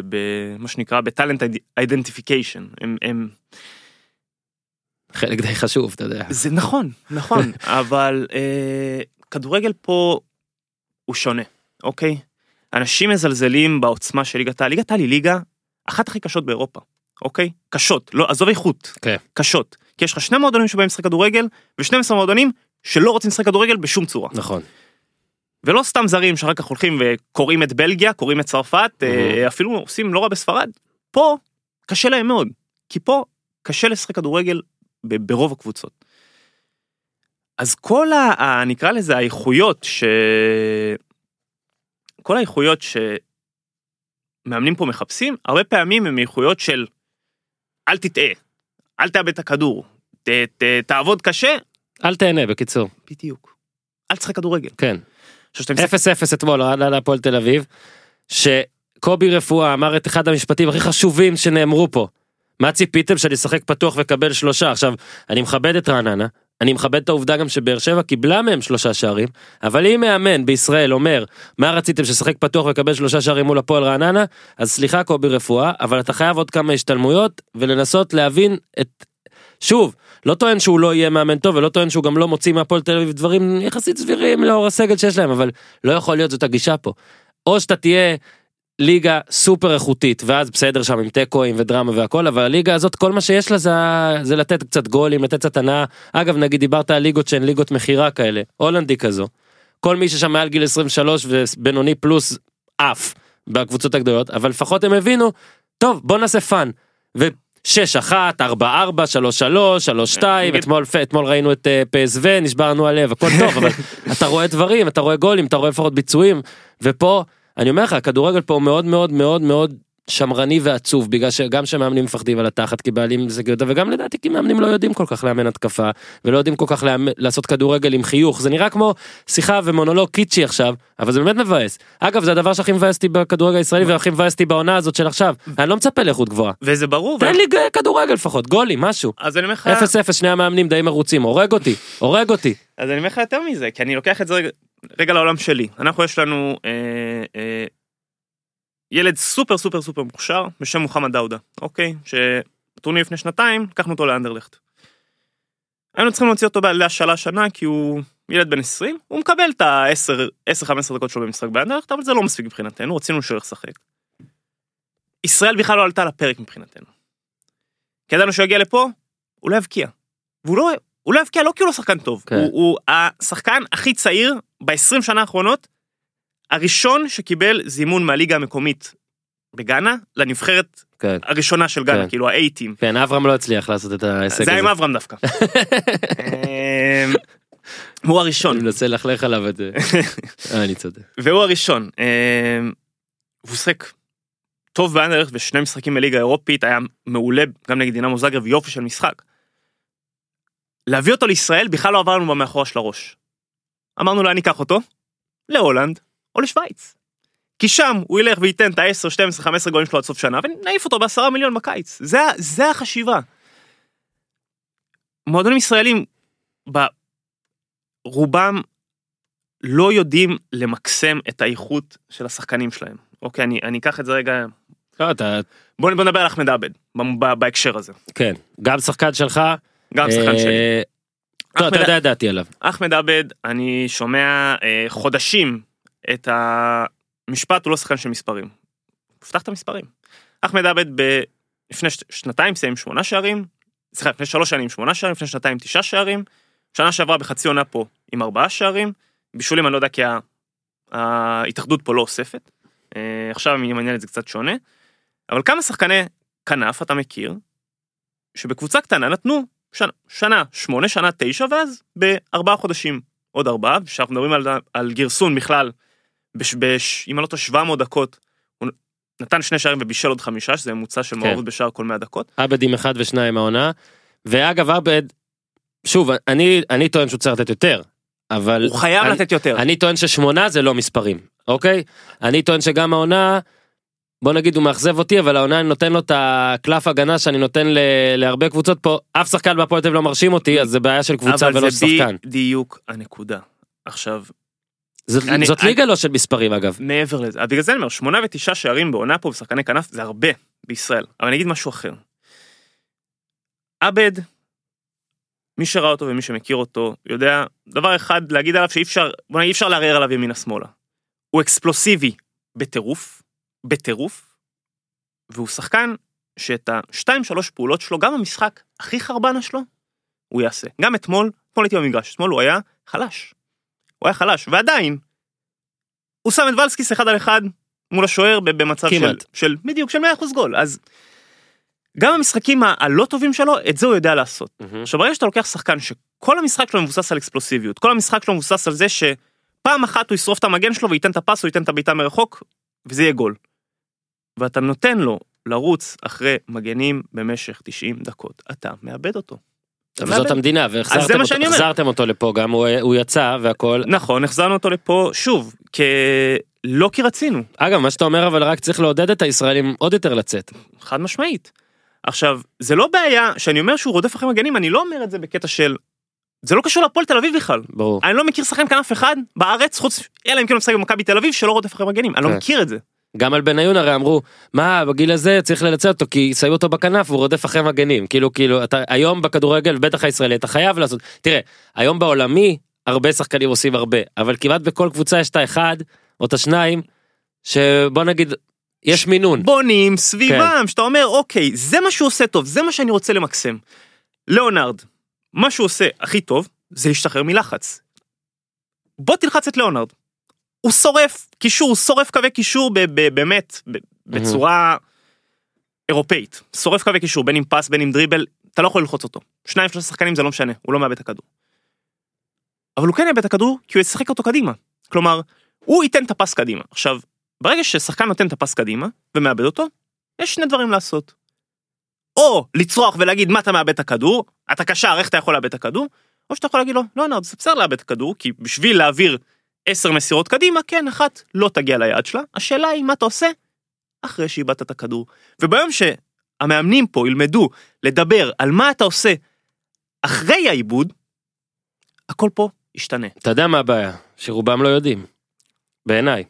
במה שנקרא ב talent identification. הם, הם, חלק די חשוב אתה יודע. זה נכון, נכון, *laughs* אבל אה, כדורגל פה הוא שונה, אוקיי? אנשים מזלזלים בעוצמה של ליגת העל. ליגת העל היא ליגה אחת הכי קשות באירופה, אוקיי? קשות, לא, עזוב איכות, כן. קשות. כי יש לך שני מועדונים שבאים לשחק כדורגל, ו-12 מועדונים שלא רוצים לשחק כדורגל בשום צורה. נכון. ולא סתם זרים שאחר כך הולכים וקוראים את בלגיה, קוראים את צרפת, אה, אפילו עושים לא רע בספרד. פה קשה להם מאוד, כי פה קשה לשחק כדורגל ברוב הקבוצות. אז כל ה... ה- נקרא לזה האיכויות ש... כל האיכויות שמאמנים פה מחפשים, הרבה פעמים הם איכויות של אל תטעה, אל תאבד את הכדור, ת, ת, תעבוד קשה, אל תהנה בקיצור. בדיוק. אל תשחק כדורגל. כן. עכשיו שאתה משחק 0-0 אתמול על הפועל תל אביב. שקובי רפואה אמר את אחד המשפטים הכי חשובים שנאמרו פה. מה ציפיתם שאני אשחק פתוח ואקבל שלושה עכשיו אני מכבד את רעננה אני מכבד את העובדה גם שבאר שבע קיבלה מהם שלושה שערים אבל אם מאמן בישראל אומר מה רציתם ששחק פתוח וקבל שלושה שערים מול הפועל רעננה אז סליחה קובי רפואה אבל אתה חייב עוד כמה השתלמויות ולנסות להבין את שוב לא טוען שהוא לא יהיה מאמן טוב ולא טוען שהוא גם לא מוציא מהפועל תל אביב דברים יחסית סבירים לאור הסגל שיש להם אבל לא יכול להיות זאת הגישה פה. או שאתה תהיה ליגה סופר איכותית, ואז בסדר שם עם תיקואים ודרמה והכל, אבל הליגה הזאת, כל מה שיש לה זה, זה לתת קצת גולים, לתת קצת הנאה. אגב, נגיד דיברת על ליגות שהן ליגות מכירה כאלה, הולנדי כזו. כל מי ששם מעל גיל 23 ובינוני פלוס עף בקבוצות הגדולות, אבל לפחות הם הבינו, טוב, בוא נעשה fun. ו... 6 1 4 4 3 3 3 2 אתמול אתמול ראינו את אה, פ.ס.וו נשבר לנו הלב הכל טוב אבל *laughs* אתה רואה דברים אתה רואה גולים אתה רואה לפחות ביצועים ופה אני אומר לך הכדורגל פה מאוד מאוד מאוד מאוד שמרני ועצוב בגלל שגם שמאמנים מפחדים על התחת כי בעלים זה גדול וגם לדעתי כי מאמנים לא יודעים כל כך לאמן התקפה ולא יודעים כל כך לאמן, לעשות כדורגל עם חיוך. זה נראה כמו שיחה ומונולוג קיצ'י עכשיו אבל זה באמת מבאס. אגב זה הדבר שהכי מבאס אותי בכדורגל הישראלי והכי מבאס אותי בעונה הזאת של עכשיו. אני לא מצפה לאיכות גבוהה. וזה ברור. תן לי כדורגל לפחות גולים משהו. אז אני אומר לך, 0-0 שני המאמנים די מרוצים הורג אותי הורג אותי. אז אני אומר לך יותר מזה, כי אני לוקח את זה רגע, לעולם שלי. אנחנו יש לנו אה, אה, ילד סופר סופר סופר מוכשר בשם מוחמד דאודה, אוקיי? שטורניר לפני שנתיים, לקחנו אותו לאנדרלכט. היינו צריכים להוציא אותו להשאלה שנה כי הוא ילד בן 20, הוא מקבל את ה-10-15 דקות שלו במשחק באנדרלכט, אבל זה לא מספיק מבחינתנו, רצינו שהוא ישחק. ישראל בכלל לא עלתה לפרק מבחינתנו. כי ידענו שהוא יגיע לפה, הוא לא יבקיע. והוא לא, הוא לא יבקיע לא כי הוא לא שחקן טוב, כן. הוא, הוא השחקן הכי צעיר ב-20 שנה האחרונות, הראשון שקיבל זימון מהליגה המקומית בגאנה לנבחרת כן. הראשונה של גאנה, כן. כאילו ה-A-Team. כן אברהם לא הצליח לעשות את ההישג זה היה עם הזה. אברהם דווקא. *laughs* אמ, הוא הראשון, אני מנסה ללכלך עליו את זה. *laughs* אה, אני צודק. והוא הראשון. אמ, הוא שיחק טוב באנדרלכט ושני משחקים בליגה האירופית, היה מעולה גם נגד דינמו זאגרב, יופי של משחק. להביא אותו לישראל בכלל לא עבר לנו במאחורה של הראש. אמרנו לאן ניקח אותו? להולנד או לשוויץ. כי שם הוא ילך וייתן את ה-10, 12, 15 גולים שלו עד סוף שנה ונעיף אותו בעשרה מיליון בקיץ. זה, זה החשיבה. מועדונים ישראלים, ברובם לא יודעים למקסם את האיכות של השחקנים שלהם. אוקיי, אני, אני אקח את זה רגע, לא, אתה, בוא, בוא נדבר על אחמד עבד ב- ב- בהקשר הזה. כן, גם שחקן שלך. גם שחקן אה, שלי. טוב, אתה יודע דעתי עליו. אחמד עבד, אני שומע אה, חודשים את המשפט, הוא לא שחקן של מספרים. פתח את המספרים. אחמד עבד ב... לפני ש... שנתיים סיים שמונה שערים, סליחה, לפני שלוש שנים שמונה שערים, לפני שנתיים תשעה שערים, שנה שעברה בחצי עונה פה עם ארבעה שערים, בישולים אני לא יודע כי ה... ההתאחדות פה לא אוספת, אה, עכשיו עם ינהל את זה קצת שונה, אבל כמה שחקני כנף אתה מכיר, שבקבוצה קטנה נתנו שנה, שנה שמונה, שנה תשע, ואז בארבעה חודשים עוד ארבעה, כשאנחנו מדברים על, על גרסון בכלל, בש, בש, אם אני לא טועה 700 דקות, הוא נתן שני שערים ובישל עוד חמישה, שזה ממוצע של כן. מעורבות בשער כל 100 דקות. עבד עם אחד ושניים העונה. ואגב עבד, שוב, אני, אני טוען שהוא צריך לתת יותר. אבל הוא חייב אני, לתת יותר. אני טוען ששמונה זה לא מספרים, אוקיי? אני טוען שגם העונה, בוא נגיד הוא מאכזב אותי, אבל העונה אני נותן לו את הקלף הגנה שאני נותן ל, להרבה קבוצות פה, אף שחקן בהפועל תל לא מרשים אותי, אז זה בעיה של קבוצה ולא אבל של זה שחקן. בדיוק הנקודה. עכשיו, זאת, אני- זאת אני- ליגה לא של מספרים אגב. מעבר לזה, בגלל זה אני אומר, שמונה ותשעה שערים בעונה פה בשחקני כנף זה הרבה בישראל, אבל אני אגיד משהו אחר. עבד, מי שראה אותו ומי שמכיר אותו, יודע דבר אחד להגיד עליו שאי אפשר, בוא נגיד אי אפשר לערער עליו ימינה שמאלה. הוא אקספלוסיבי בטירוף, בטירוף, והוא שחקן שאת השתיים שלוש פעולות שלו, גם המשחק הכי חרבנה שלו, הוא יעשה. גם אתמול, אתמול הייתי במגרש, אתמול הוא היה חלש. הוא היה חלש, ועדיין, הוא שם את ולסקיס אחד על אחד מול השוער במצב של, כמעט. של, בדיוק, של 100% גול. אז גם המשחקים ה- הלא טובים שלו, את זה הוא יודע לעשות. עכשיו ברגע שאתה לוקח שחקן שכל המשחק שלו מבוסס על אקספלוסיביות, כל המשחק שלו מבוסס על זה שפעם אחת הוא ישרוף את המגן שלו וייתן את הפס או ייתן את הבעיטה מרחוק, וזה יהיה גול. ואתה נותן לו לרוץ אחרי מגנים במשך 90 דקות, אתה מאבד אותו. אבל זאת. המדינה והחזרתם אותו. החזרתם לפה גם הוא, הוא יצא והכל. נכון, החזרנו אותו לפה, שוב, כ... לא כי רצינו, אגב מה שאתה אומר אבל רק צריך לעודד את הישראלים עוד יותר לצאת. חד משמעית. עכשיו, זה לא בעיה שאני אומר שהוא רודף אחרי מגנים, אני לא אומר את זה בקטע של... זה לא קשור להפועל תל אביב בכלל. ברור. אני לא מכיר שחקן כנף אחד בארץ, חוץ, אלא אם כן הוא משחק במכבי תל אביב, שלא רודף אחרי מגנים, אני לא כן. מכיר את זה. גם על בניון הרי אמרו מה בגיל הזה צריך לנצל אותו כי שמו אותו בכנף הוא רודף אחרי מגנים כאילו כאילו אתה היום בכדורגל בטח הישראלי אתה חייב לעשות תראה היום בעולמי הרבה שחקנים עושים הרבה אבל כמעט בכל קבוצה יש את האחד או את השניים שבוא נגיד יש מינון. בונים סביבם, כן. שאתה אומר, אוקיי, זה מה שהוא עושה טוב, זה מה שאני רוצה למקסם. ליאונרד, מה שהוא עושה הכי טוב, זה להשתחרר מלחץ. בוא תלחץ את ליאונרד. הוא שורף קישור, הוא שורף קווי קישור באמת, בצורה אירופאית. שורף קווי קישור, בין עם פס, בין עם דריבל, אתה לא יכול ללחוץ אותו. שניים שלושה שחקנים זה לא משנה, הוא לא מאבד את הכדור. אבל הוא כן יאבד את הכדור, כי הוא ישחק אותו קדימה. כלומר, הוא ייתן את הפס קדימה. עכשיו, ברגע ששחקן נותן את הפס קדימה ומאבד אותו, יש שני דברים לעשות. או לצרוח ולהגיד מה אתה מאבד את הכדור, אתה קשר, איך אתה יכול לאבד את הכדור, או שאתה יכול להגיד לו, לא נרד, זה בסדר לאבד את הכדור, כי בשביל להעביר עשר מסירות קדימה, כן, אחת לא תגיע ליעד שלה, השאלה היא מה אתה עושה אחרי שאיבדת את הכדור. וביום שהמאמנים פה ילמדו לדבר על מה אתה עושה אחרי העיבוד, הכל פה ישתנה. אתה יודע מה הבעיה? שרובם לא יודעים. בעיניי.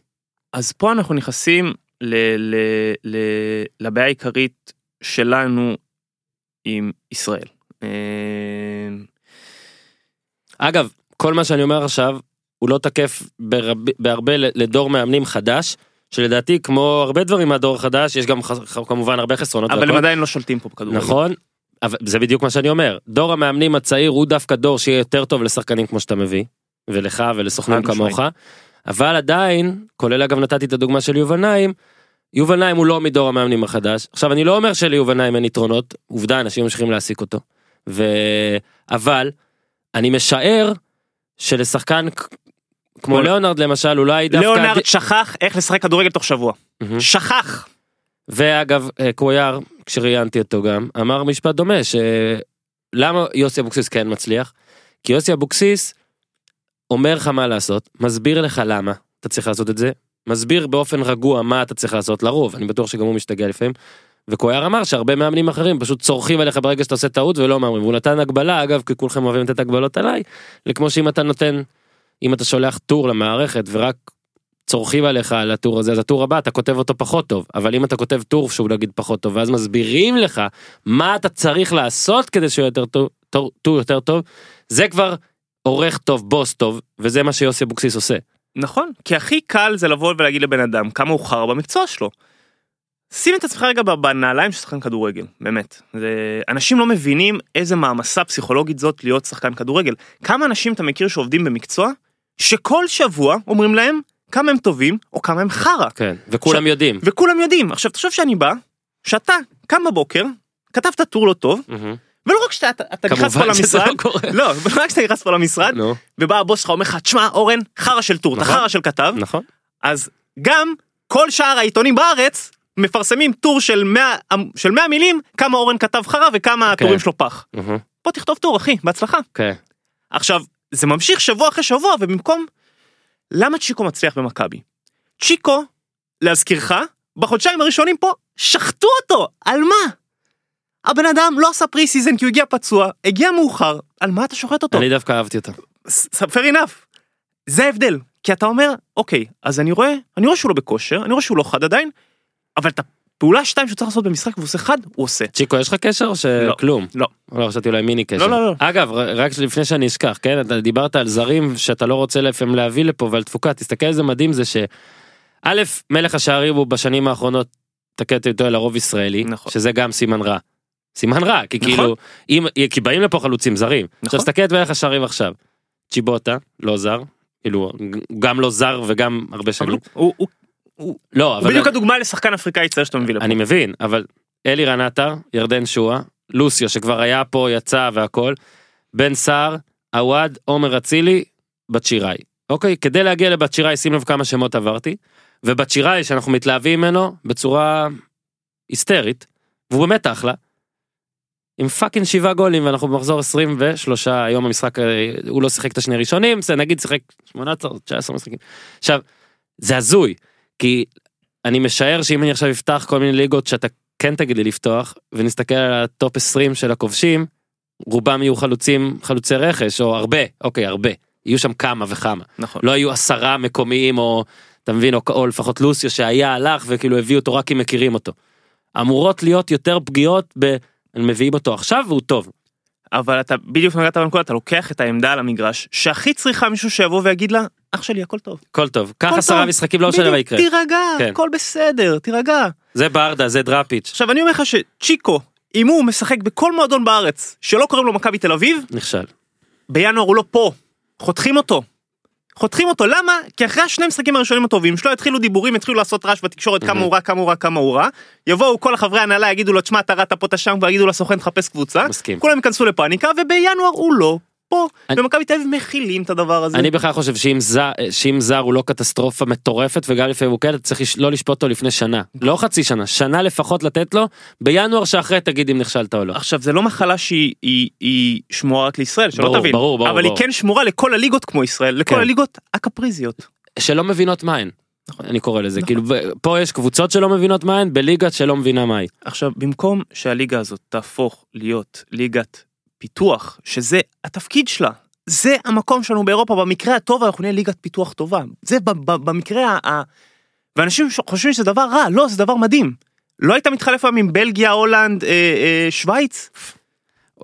אז פה אנחנו נכנסים ל, ל, ל, לבעיה העיקרית שלנו עם ישראל. אה, אגב, כל מה שאני אומר עכשיו, הוא לא תקף ברב, בהרבה לדור מאמנים חדש, שלדעתי, כמו הרבה דברים מהדור החדש, יש גם ח- כמובן הרבה חסרונות. אבל והכל. הם עדיין לא שולטים פה בכדורגל. נכון, אבל זה בדיוק מה שאני אומר. דור המאמנים הצעיר הוא דווקא דור שיהיה יותר טוב לשחקנים כמו שאתה מביא, ולך ולסוכנים. כמוך, אבל עדיין, כולל אגב נתתי את הדוגמה של יובל נעים, יובל נעים הוא לא מדור המאמנים החדש. עכשיו אני לא אומר שליובל נעים אין יתרונות, עובדה אנשים ממשיכים להעסיק אותו. ו... אבל אני משער שלשחקן כמו ליאונרד למשל אולי דווקא... ליאונרד שכח איך לשחק כדורגל תוך שבוע. שכח. ואגב, אה, קוויאר, כשראיינתי אותו גם, אמר משפט דומה, שלמה יוסי אבוקסיס כן מצליח? כי יוסי אבוקסיס אומר לך מה לעשות, מסביר לך למה אתה צריך לעשות את זה, מסביר באופן רגוע מה אתה צריך לעשות לרוב, אני בטוח שגם הוא משתגע לפעמים. וקוויאר אמר שהרבה מאמנים אחרים פשוט צורכים עליך ברגע שאתה עושה טעות ולא מאמרים, והוא נתן הגבלה, אגב, כי כולכם אוהבים לתת הגבלות עליי, לכמו שאם אתה נותן, אם אתה שולח טור למערכת ורק צורחים עליך על הטור הזה, אז הטור הבא אתה כותב אותו פחות טוב, אבל אם אתה כותב טור שהוא נגיד פחות טוב, ואז מסבירים לך מה אתה צריך לעשות כדי שהוא יותר טור, טור יותר טוב, זה כבר עורך טוב, בוס טוב, וזה מה שיוסי אבוקסיס עושה. נכון, כי הכי קל זה לבוא ולהגיד לבן אדם כמה הוא חרא במקצוע שלו. שים את עצמך רגע בנעליים של שחקן כדורגל, באמת. זה... אנשים לא מבינים איזה מעמסה פסיכולוגית זאת להיות שחקן כדורגל. כמה אנשים אתה מכיר שעובדים במקצוע, שכל שבוע אומרים להם כמה הם טובים או כמה הם חרא. כן, וכולם יודעים. וכולם יודעים. עכשיו תחשוב שאני בא, שאתה קם בבוקר, כתבת טור לא טוב, מהמם. ולא רק שאתה אתה- אתה נכנס פה למשרד, לא. לא, ולא רק שאתה נכנס פה למשרד, ובא הבוס שלך אומר לך, תשמע אורן, חרא של טור, אתה נכון. חרא של כתב, נכון. אז גם כל שאר העיתונים בארץ מפרסמים טור של 100, של 100 מילים, כמה אורן כתב חרא וכמה כן. הטורים שלו פח. מהמם. בוא תכתוב טור אחי, בהצלחה. כן. עכשיו, זה ממשיך שבוע אחרי שבוע, ובמקום... למה צ'יקו מצליח במכבי? צ'יקו, להזכירך, בחודשיים הראשונים פה, שחטו אותו! על מה? הבן אדם לא עשה pre-season כי הוא הגיע פצוע, הגיע מאוחר, על מה אתה שוחט אותו? אני דווקא אהבתי אותה. ס- fair enough. זה ההבדל. כי אתה אומר, אוקיי, אז אני רואה, אני רואה שהוא לא בכושר, אני רואה שהוא לא חד עדיין, אבל את הפעולה שתיים שהוא צריך לעשות במשחק והוא עושה חד, הוא עושה. צ'יקו יש לך קשר או לא. שכלום? לא. לא חשבתי אולי מיני קשר. לא, לא, לא. אגב רק לפני שאני אשכח כן אתה דיברת על זרים שאתה לא רוצה לפעמים להביא לפה ועל תפוקה תסתכל איזה מדהים זה שא' מלך השערים הוא בשנים האחרונות תקט איתו לרוב ישראלי נכון. שזה גם סימן רע. סימן רע כי נכון. כאילו אם כי באים לפה חלוצים זרים. עכשיו נכון. תסתכל את מלך השערים עכשיו. צ'יבוטה לא זר כאילו גם לא זר וגם הרבה שנים. הוא- הוא- הוא לא הוא אבל בדיוק הדוגמה לשחקן אפריקאי צעיר שאתה מביא לפה. אני מבין אבל אלירן עטר ירדן שועה לוסיו שכבר היה פה יצא והכל בן סער עווד עומר אצילי בת שיראי אוקיי כדי להגיע לבת שיראי שים לב כמה שמות עברתי ובת שיראי שאנחנו מתלהבים ממנו בצורה היסטרית והוא באמת אחלה. עם fucking שבעה גולים ואנחנו במחזור 23 היום המשחק אה, הוא לא שיחק את השני ראשונים זה נגיד שיחק 18 19 משחקים. עכשיו זה הזוי כי אני משער שאם אני עכשיו אפתח כל מיני ליגות שאתה כן תגיד לי לפתוח ונסתכל על הטופ 20 של הכובשים רובם יהיו חלוצים חלוצי רכש או הרבה אוקיי הרבה יהיו שם כמה וכמה נכון. לא היו עשרה מקומיים או אתה מבין או, או לפחות לוסיו שהיה הלך וכאילו הביאו אותו רק כי מכירים אותו. אמורות להיות יותר פגיעות ב... מביאים אותו עכשיו והוא טוב. אבל אתה בדיוק נגעת בנקודה, אתה לוקח את העמדה על המגרש, שהכי צריכה מישהו שיבוא ויגיד לה, אח שלי, הכל טוב. הכל טוב. קח עשרה. משחקים, לא משנה מה יקרה. תירגע, כן. הכל בסדר, תירגע. זה ברדה, זה דראפיץ'. עכשיו אני אומר לך שצ'יקו, אם הוא משחק בכל מועדון בארץ שלא קוראים לו מכבי תל אביב, נכשל. בינואר הוא לא פה. חותכים אותו. חותכים אותו, למה? כי אחרי השני משחקים הראשונים הטובים שלו התחילו דיבורים, התחילו לעשות רעש בתקשורת כמה הוא רע, כמה הוא רע, כמה הוא רע. יבואו כל החברי הנהלה יגידו לו, תשמע, אתה רעת פה, אתה שם, ויגידו לסוכן, תחפש קבוצה. מסכים. כולם ייכנסו לפאניקה, ובינואר הוא לא פה. אני- ומכבי תל אביב מכילים את הדבר הזה. אני בכלל חושב שאם זר, שאם זר הוא לא קטסטרופה מטורפת וגם לפעמים הוא כאלה צריך לא לשפוט אותו לפני שנה לא חצי שנה שנה לפחות לתת לו בינואר שאחרי תגיד אם נכשלת או לא. עכשיו זה לא מחלה שהיא היא, היא שמורה רק לישראל, שלא ברור, תבין. ברור, ברור, אבל ברור. היא כן שמורה לכל הליגות כמו ישראל, לכל כן. הליגות הקפריזיות. שלא מבינות מה הן. אני קורא לזה כאילו ב- פה יש קבוצות שלא מבינות מה הן בליגה שלא מבינה מה היא. עכשיו, במקום שהליגה הזאת תהפוך להיות ליגת פיתוח, שזה התפקיד שלה, זה המקום שלנו באירופה, במקרה הטוב אנחנו נהיה ליגת פיתוח טובה. זה במקרה ה... ואנשים חושבים שזה דבר רע, לא, זה דבר מדהים. לא היית מתחלף היום עם בלגיה, הולנד, אה, אה, שווייץ?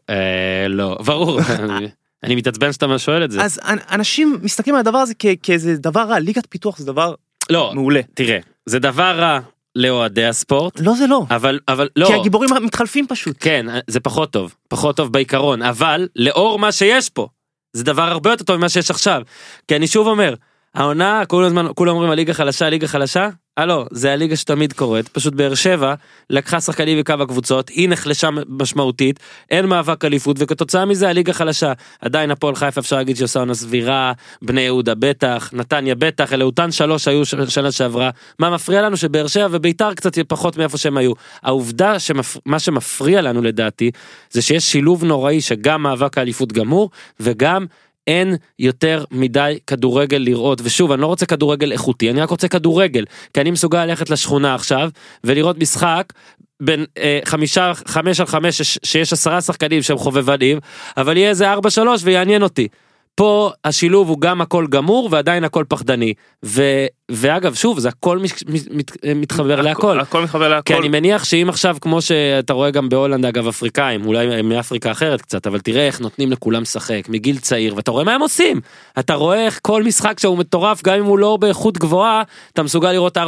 אה, לא ברור *laughs* אני מתעצבן שאתה שואל את זה. אז אנ- אנשים מסתכלים על הדבר הזה כאיזה דבר רע, ליגת פיתוח זה דבר לא מעולה. תראה זה דבר רע לאוהדי הספורט. לא זה לא, אבל אבל לא. כי הגיבורים מתחלפים פשוט. כן זה פחות טוב פחות טוב בעיקרון אבל לאור מה שיש פה זה דבר הרבה יותר טוב ממה שיש עכשיו. כי אני שוב אומר העונה כל הזמן כולם אומרים הליגה חלשה הליגה חלשה? הלו זה הליגה שתמיד קורית. פשוט באר שבע לקחה שחקנים מקו הקבוצות היא נחלשה משמעותית אין מאבק אליפות וכתוצאה מזה הליגה חלשה. עדיין הפועל חיפה אפשר להגיד שהיא עושה עונה סבירה בני יהודה בטח נתניה בטח אלה אותן שלוש היו שנה שעברה. מה מפריע לנו? שבאר שבע וביתר קצת פחות מאיפה שהם היו. העובדה שמה שמפריע לנו לדעתי זה שיש שילוב נוראי שגם מאבק האליפות גמור וגם אין יותר מדי כדורגל לראות ושוב אני לא רוצה כדורגל איכותי אני רק רוצה כדורגל כי אני מסוגל ללכת לשכונה עכשיו ולראות משחק בין אה, חמישה חמש על חמש שיש עשרה שחקנים שהם חובבנים אבל יהיה איזה ארבע שלוש ויעניין אותי. פה השילוב הוא גם הכל גמור ועדיין הכל פחדני ו, ואגב שוב זה הכל מת, מת, מתחבר להכל. הכל מתחבר להכל. כי אני מניח שאם עכשיו כמו שאתה רואה גם בהולנד אגב אפריקאים אולי מאפריקה אחרת קצת אבל תראה איך נותנים לכולם לשחק מגיל צעיר ואתה רואה מה הם עושים. אתה רואה איך כל משחק שהוא מטורף גם אם הוא לא באיכות גבוהה אתה מסוגל לראות 4-2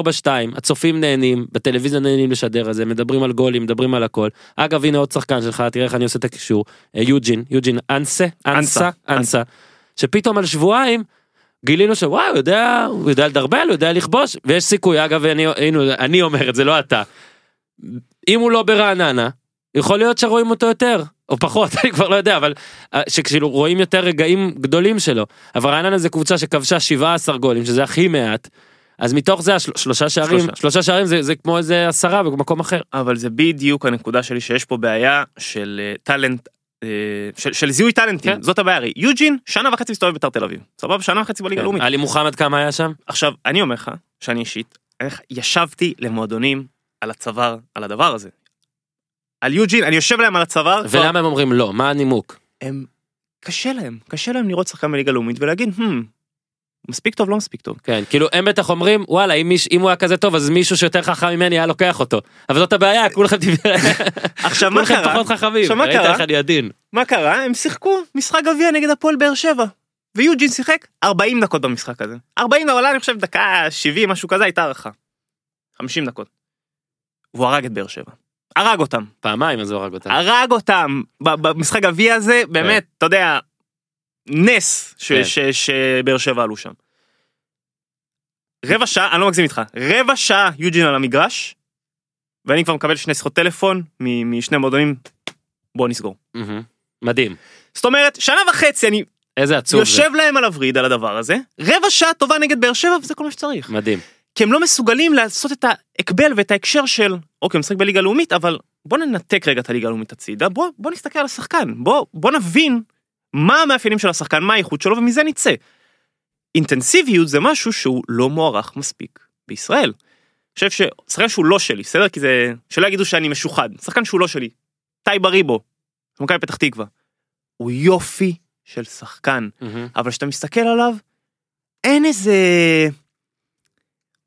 הצופים נהנים בטלוויזיה נהנים לשדר את זה מדברים על גולים מדברים על הכל. אגב הנה עוד שחקן שלך תראה איך אני עושה את הקישור. אה, יוג'ין יוג'ין אנסה אנסה. אנסה. שפתאום על שבועיים גילינו שוואי הוא יודע הוא יודע לדרבל הוא יודע לכבוש ויש סיכוי אגב אני, הנה, אני אומר את זה לא אתה. אם הוא לא ברעננה יכול להיות שרואים אותו יותר או פחות *laughs* אני כבר לא יודע אבל אה, שכאילו רואים יותר רגעים גדולים שלו אבל רעננה זה קבוצה שכבשה 17 גולים שזה הכי מעט. אז מתוך זה השל- שלושה שערים שלושה. שלושה שערים זה, זה כמו איזה עשרה במקום אחר. אבל זה בדיוק הנקודה שלי שיש פה בעיה של אה, טאלנט. אה, של, של זיהוי טאלנטים כן. זאת הבעיה הרי יוג'ין שנה וחצי מסתובב בית"ר תל אביב סבבה שנה וחצי בליגה הלאומית עלי מוחמד כמה היה שם? עכשיו אני אומר לך שאני אישית איך ישבתי למועדונים על הצוואר על הדבר הזה. על יוג'ין אני יושב להם על הצוואר כבר- ולמה הם אומרים לא מה הנימוק? הם קשה להם קשה להם לראות שחקן בליגה לאומית ולהגיד "Hmm, מספיק טוב לא מספיק טוב כן כאילו הם בטח אומרים וואלה אם, מיש, אם הוא היה כזה טוב אז מישהו שיותר חכם ממני היה לוקח אותו אבל זאת הבעיה כולכם דיבר- *laughs* עכשיו מה קרה פחות חכמים עכשיו, מה קרה? אני עדין. מה קרה הם שיחקו משחק גביע נגד הפועל באר שבע. ויוג'ין שיחק 40 דקות במשחק הזה 40 דקות אני חושב דקה 70 משהו כזה הייתה הערכה. 50 דקות. והוא הרג את באר שבע. הרג אותם פעמיים אז הוא הרג אותם. הרג אותם במשחק גביע הזה באמת אתה יודע נס ש- כן. ש- שבאר שבע עלו שם. רבע שעה אני לא מגזים איתך רבע שעה יוג'ין על המגרש. ואני כבר מקבל שני שיחות טלפון מ- משני מועדונים בוא נסגור. מדהים. זאת אומרת שנה וחצי אני איזה עצוב זה. יושב להם על הווריד על הדבר הזה רבע שעה טובה נגד באר שבע וזה כל מה שצריך. מדהים. כי הם לא מסוגלים לעשות את ההקבל ואת ההקשר של אוקיי משחק בליגה לאומית אבל בוא ננתק רגע את הליגה הלאומית הצידה בוא בוא נסתכל על השחקן בוא בוא נבין מה המאפיינים של השחקן מה האיכות שלו ומזה נצא. אינטנסיביות זה משהו שהוא לא מוערך מספיק בישראל. אני חושב ששחקן שהוא לא שלי בסדר כי זה שלא יגידו שאני משוחד שחקן שהוא לא שלי. טי בריבו. מכבי פתח תקווה. הוא יופי של שחקן מהמם. אבל כשאתה מסתכל עליו, אין איזה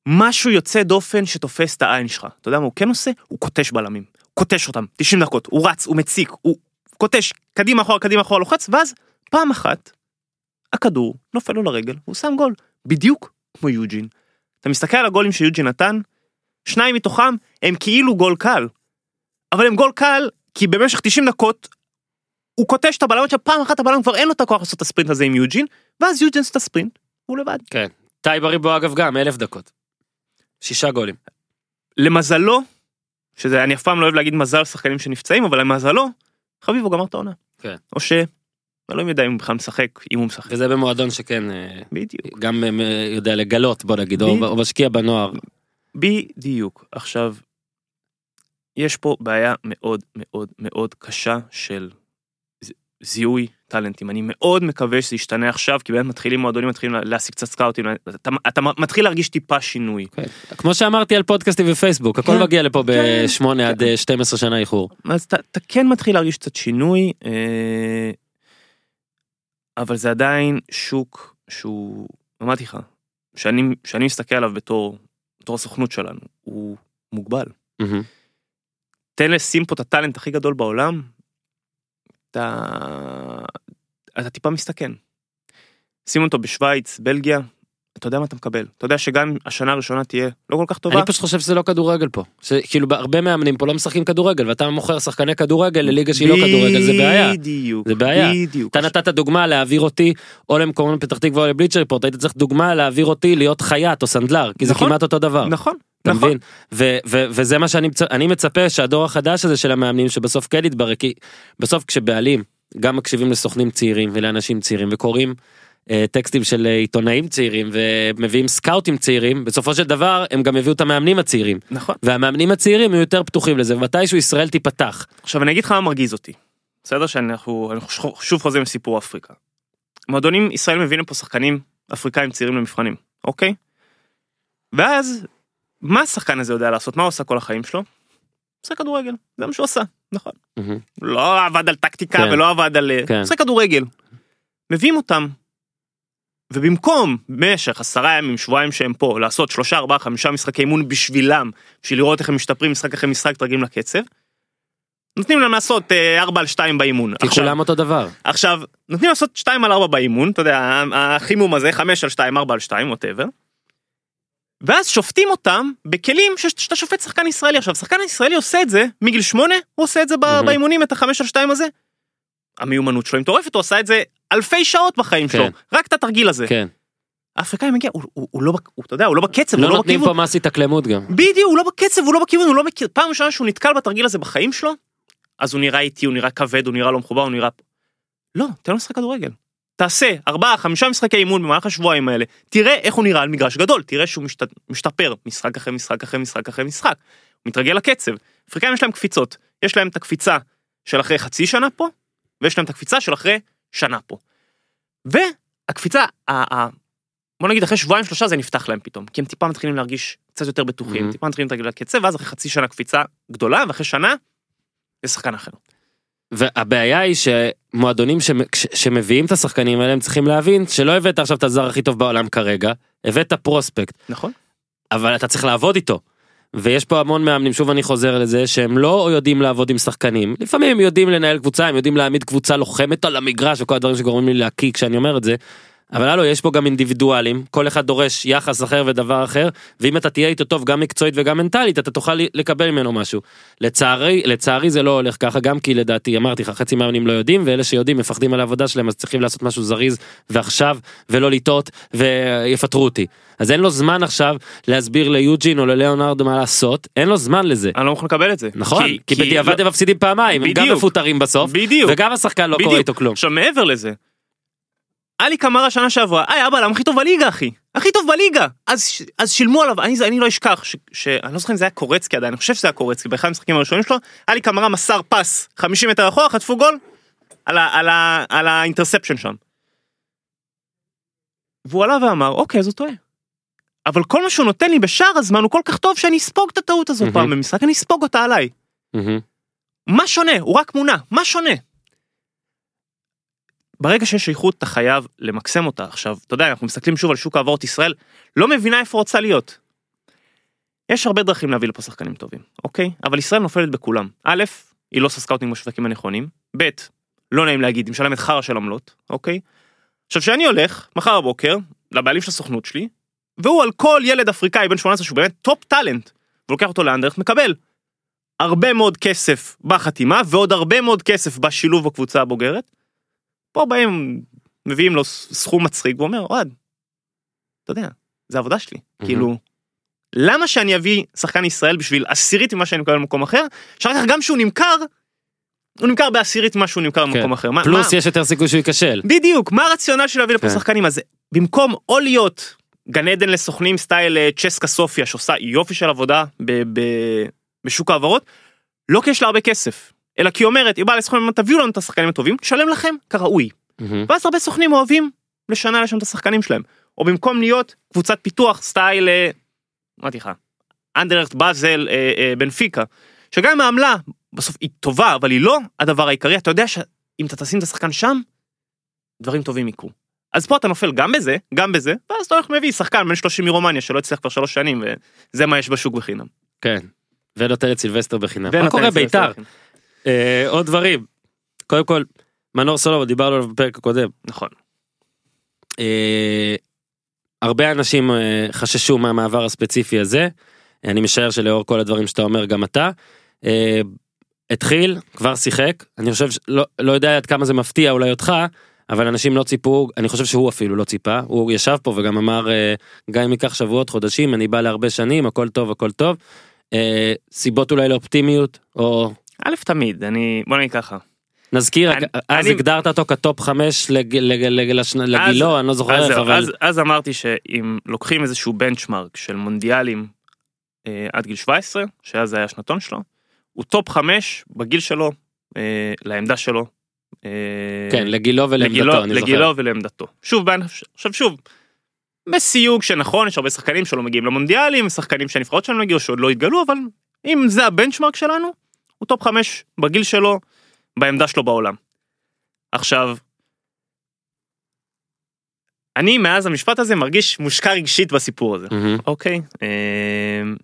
משהו יוצא דופן שתופס את העין שלך. אתה יודע מה הוא כן עושה? הוא קוטש בלמים. קוטש אותם, 90 דקות, הוא רץ, הוא מציק, הוא קוטש קדימה אחורה, קדימה אחורה, לוחץ, ואז פעם אחת, הכדור נופל לו לרגל, הוא שם גול. בדיוק כמו יוג'ין. אתה מסתכל על הגולים שיוג'ין נתן, שניים מתוכם הם כאילו גול קל. אבל הם גול קל כי במשך 90 דקות הוא קוטש את הבלם, עכשיו פעם אחת הבלם כבר אין לו את הכוח לעשות את הספרינט הזה עם יוג'ין, ואז יוג'ין עושה את הספרינט, הוא לבד. כן. טי בריבו אגב גם אלף דקות. שישה גולים. למזלו, שזה אני אף פעם לא אוהב להגיד מזל לשחקנים שנפצעים, אבל למזלו, חביבו גמר את העונה. כן. או ש... אלוהים יודע אם הוא בכלל משחק, אם הוא משחק. וזה במועדון שכן אה, בדיוק. גם אה, יודע לגלות בוא נגיד בדיוק. או משקיע בנוער. בדיוק. עכשיו, יש פה בעיה מאוד מאוד מאוד קשה של זיהוי טאלנטים. אני מאוד מקווה שזה ישתנה עכשיו, כי באמת מתחילים מועדונים, מתחילים להשיג קצת סקאוטים, אתה, אתה מתחיל להרגיש טיפה שינוי. כן. כמו שאמרתי על פודקאסטים ופייסבוק הכל כן. מגיע לפה כן. בשמונה עד אה, 12 שנה איחור. אז אתה, אתה כן מתחיל להרגיש קצת שינוי, אה, אבל זה עדיין שוק שהוא, אמרתי לך, שאני, שאני מסתכל עליו בתור, בתור הסוכנות שלנו, הוא מוגבל. מהמם. תן לשים פה את הטאלנט הכי גדול בעולם, אתה, אתה טיפה מסתכן. שים אותו בשוויץ, בלגיה, אתה יודע מה אתה מקבל. אתה יודע שגם השנה הראשונה תהיה לא כל כך טובה, אני פשוט חושב שזה לא כדורגל פה. שכאילו הרבה מאמנים פה לא משחקים כדורגל ואתה מוכר שחקני כדורגל לליגה שהיא לא כדורגל זה בעיה. בדיוק. זה בעיה. בדיוק. אתה נתת דוגמה להעביר אותי או למקומות פתח תקווה או לבליצ'ר ריפורט הייתי צריך דוגמה להעביר אותי להיות חייט או סנדלר כי זה נכון. כמעט אותו דבר. נכון. אתה נכון. מבין? ו- ו- וזה מה שאני מצ- אני מצפה שהדור החדש הזה של המאמנים שבסוף כן יתברר כי בסוף כשבעלים גם מקשיבים לסוכנים צעירים ולאנשים צעירים וקוראים טקסטים של אה, עיתונאים צעירים ומביאים סקאוטים צעירים בסופו של דבר הם גם יביאו את המאמנים הצעירים נכון. והמאמנים הצעירים יהיו יותר פתוחים לזה ומתישהו ישראל תיפתח. עכשיו אני אגיד לך מה מרגיז אותי. בסדר שאנחנו אנחנו שוב- חוזרים לסיפור אפריקה. מועדונים ישראל מביאים פה שחקנים אפריקאים צעירים למבחנים, אוקיי? ואז מה השחקן הזה יודע לעשות? מה הוא עושה כל החיים שלו? עושה כדורגל, זה מה שהוא עשה, נכון. מהמם. לא עבד על טקטיקה כן. ולא עבד על... כן. עושה כדורגל. מביאים אותם. ובמקום במשך עשרה ימים שבועיים שהם פה לעשות שלושה ארבעה חמישה משחקי אימון בשבילם בשביל לראות איך הם משתפרים משחק אחרי משחק מתרגלים לקצב. נותנים להם לעשות אה, ארבע על שתיים באימון. כי כולם אותו דבר. עכשיו נותנים לעשות שתיים על ארבע באימון אתה יודע החימום הזה חמש על שתיים ארבע על שתיים ווטאבר. ואז שופטים אותם בכלים שאתה שופט שחקן ישראלי עכשיו שחקן ישראלי עושה את זה מגיל שמונה הוא עושה את זה. באימונים את החמש על שתיים הזה. המיומנות שלו היא מטורפת הוא עשה את זה אלפי שעות בחיים שלו כן. רק את התרגיל הזה. כן. האפריקאי מגיע הוא, הוא, הוא לא הוא, אתה יודע הוא לא בקצב לא הוא לא נותנים בכיוון. פה מס התאקלמות גם. בדיוק הוא לא בקצב הוא לא בכיוון הוא לא מכיר פעם ראשונה שהוא נתקל בתרגיל הזה בחיים שלו. אז הוא נראה איטי הוא נראה כבד הוא נראה לא מחובר הוא נראה. לא תן לו לשחק כדורגל. תעשה ארבעה חמישה משחקי אימון במהלך השבועיים האלה תראה איך הוא נראה על מגרש גדול תראה שהוא משת... משתפר משחק אחרי משחק אחרי משחק אחרי משחק. הוא מתרגל לקצב. אפריקאים יש להם קפיצות יש להם את הקפיצה של אחרי חצי שנה פה ויש להם את הקפיצה של אחרי שנה פה. והקפיצה ה- ה- בוא נגיד אחרי שבועיים שלושה זה נפתח להם פתאום כי הם טיפה מתחילים להרגיש קצת יותר בטוחים Mhm. טיפה מתחילים לתרגל לקצב ואז אחרי חצי שנה קפיצה גדולה ואחרי שנה. זה שחקן אחר. והבעיה היא שמועדונים שמ- כש- שמביאים את השחקנים האלה הם צריכים להבין שלא הבאת עכשיו את הזר הכי טוב בעולם כרגע הבאת פרוספקט נכון? אבל אתה צריך לעבוד איתו. ויש פה המון מאמנים שוב אני חוזר לזה שהם לא יודעים לעבוד עם שחקנים לפעמים הם יודעים לנהל קבוצה הם יודעים להעמיד קבוצה לוחמת על המגרש וכל הדברים שגורמים לי להקיא כשאני אומר את זה. אבל הלו יש פה גם אינדיבידואלים כל אחד דורש יחס אחר ודבר אחר ואם אתה תהיה איתו טוב גם מקצועית וגם מנטלית אתה תוכל לקבל ממנו משהו. לצערי לצערי זה לא הולך ככה גם כי לדעתי אמרתי לך חצי מאמנים לא יודעים ואלה שיודעים מפחדים על העבודה שלהם אז צריכים לעשות משהו זריז ועכשיו ולא לטעות ויפטרו אותי. אז אין לו זמן עכשיו להסביר ליוג'ין או לליאונרד מה לעשות אין לו זמן לזה. אני לא מוכן לקבל את זה. נכון כי, בדיעבד הם מפסידים פעמיים הם גם בדיוק. מפוטרים בסוף בדיוק. וגם השחקן לא בדיוק. איתו כלום. עכשיו מעבר לזה. עלי קמרה שנה שעברה היה הבלם הכי טוב בליגה אחי הכי טוב בליגה אז אז שילמו עליו אני אני לא אשכח ש- שאני לא זוכר אם זה היה קורצקי עדיין אני חושב שזה היה קורצקי באחד המשחקים הראשונים שלו עלי קמרה מסר פס 50 מטר אחורה חטפו גול על ה- על ה- על האינטרספשן שם. והוא עלה ואמר אוקיי אז הוא טועה. אבל כל מה שהוא נותן לי בשאר הזמן הוא כל כך טוב שאני אספוג את הטעות הזו מהמם. פעם במשחק אני אספוג אותה עליי. מהמם. מה שונה? הוא רק מונע, מה שונה? ברגע שיש איכות אתה חייב למקסם אותה עכשיו אתה יודע אנחנו מסתכלים שוב על שוק העברות ישראל לא מבינה איפה רוצה להיות. יש הרבה דרכים להביא לפה שחקנים טובים אוקיי אבל ישראל נופלת בכולם א' היא לא עושה scouting בשווקים הנכונים ב' לא נעים להגיד היא משלמת חרא של עמלות אוקיי. עכשיו, כשאני הולך, מחר בבוקר, לבעלים של הסוכנות שלי, והוא על כל ילד אפריקאי בן 18 שהוא באמת top talent, ולוקח אותו לאנדרלכט, מקבל הרבה מאוד כסף בחתימה, ועוד הרבה מאוד כסף בשילוב בקבוצה הבוגרת. פה באים, מביאים לו סכום מצחיק, ואומר, אוהד, אתה יודע, זה עבודה שלי. מהמם. כאילו, למה שאני אביא שחקן ישראל בשביל עשירית ממה שאני מקבל במקום אחר, שאחר כך גם שהוא נמכר, הוא נמכר בעשירית ממה שהוא נמכר במקום כן. אחר. מה- פלוס מה- יש יותר סיכוי שהוא ייכשל. בדיוק, מה הרציונל של להביא לפה כן. שחקנים? אז במקום או להיות גן עדן לסוכנים סטייל אה, צ'סקה סופיה שעושה יופי של עבודה ב- ב- בשוק ההעברות, לא כי יש לה הרבה כסף, אלא כי היא אומרת, היא באה לסוכנים, אומרת, תביאו לנו את השחקנים הטובים, תשלם לכם כראוי. מהמם. ואז הרבה סוכנים אוהבים לשנה לשם את השחקנים שלהם. או במקום להיות קבוצת פיתוח סטייל, אה, אמרתי לך, אנדרט באזל אה, אה, בנפיקה, שגם אם העמלה בסוף היא טובה, אבל היא לא הדבר העיקרי, אתה יודע שאם אתה תשים את השחקן שם, דברים טובים יקרו. אז פה אתה נופל גם בזה, גם בזה, ואז אתה הולך מביא שחקן בן 30 מרומניה שלא הצליח כבר שלוש שנים, וזה מה יש בשוק בחינם. כן. ונותן את סילבסטר בחינם. מה קורה בית"ר? אה, עוד דברים. קודם כל, מנור סולומון, דיברנו עליו בפרק הקודם. נכון. אה, הרבה אנשים אה, חששו מהמעבר הספציפי הזה. אני משער שלאור כל הדברים שאתה אומר גם אתה. אה, התחיל, כבר שיחק, אני חושב, לא, לא יודע עד כמה זה מפתיע אולי אותך, אבל אנשים לא ציפו, אני חושב שהוא אפילו לא ציפה, הוא ישב פה וגם אמר, אה, גם אם ייקח שבועות, חודשים, אני בא להרבה שנים, הכל טוב, הכל טוב. אה, סיבות אולי לאופטימיות, או א' תמיד, אני, בוא נגיד ככה. נזכיר, אני- אז אני- הגדרת אותו כ top חמש לג, לג, לג. אז- לגילו, אני לא זוכר אז, איך, אבל... אז, אז אמרתי שאם לוקחים איזשהו benchmark של מונדיאלים אה, עד גיל 17, שאז זה היה השנתון שלו, הוא top 5 בגיל שלו, אה, לעמדה שלו. אה, כן, לגילו ולעמדתו, לגילו, אני זוכר. לגילו ולעמדתו. שוב, עכשיו שוב, בסייג שנכון, יש הרבה שחקנים שלא מגיעים למונדיאלים, שחקנים שהנבחרות שלנו הגיעו שעוד לא התגלו, אבל אם זה ה benchmark שלנו, הוא top 5 בגיל שלו, בעמדה שלו בעולם. עכשיו, אני מאז המשפט הזה מרגיש מושקע רגשית בסיפור הזה. מהמם. אוקיי. אמ,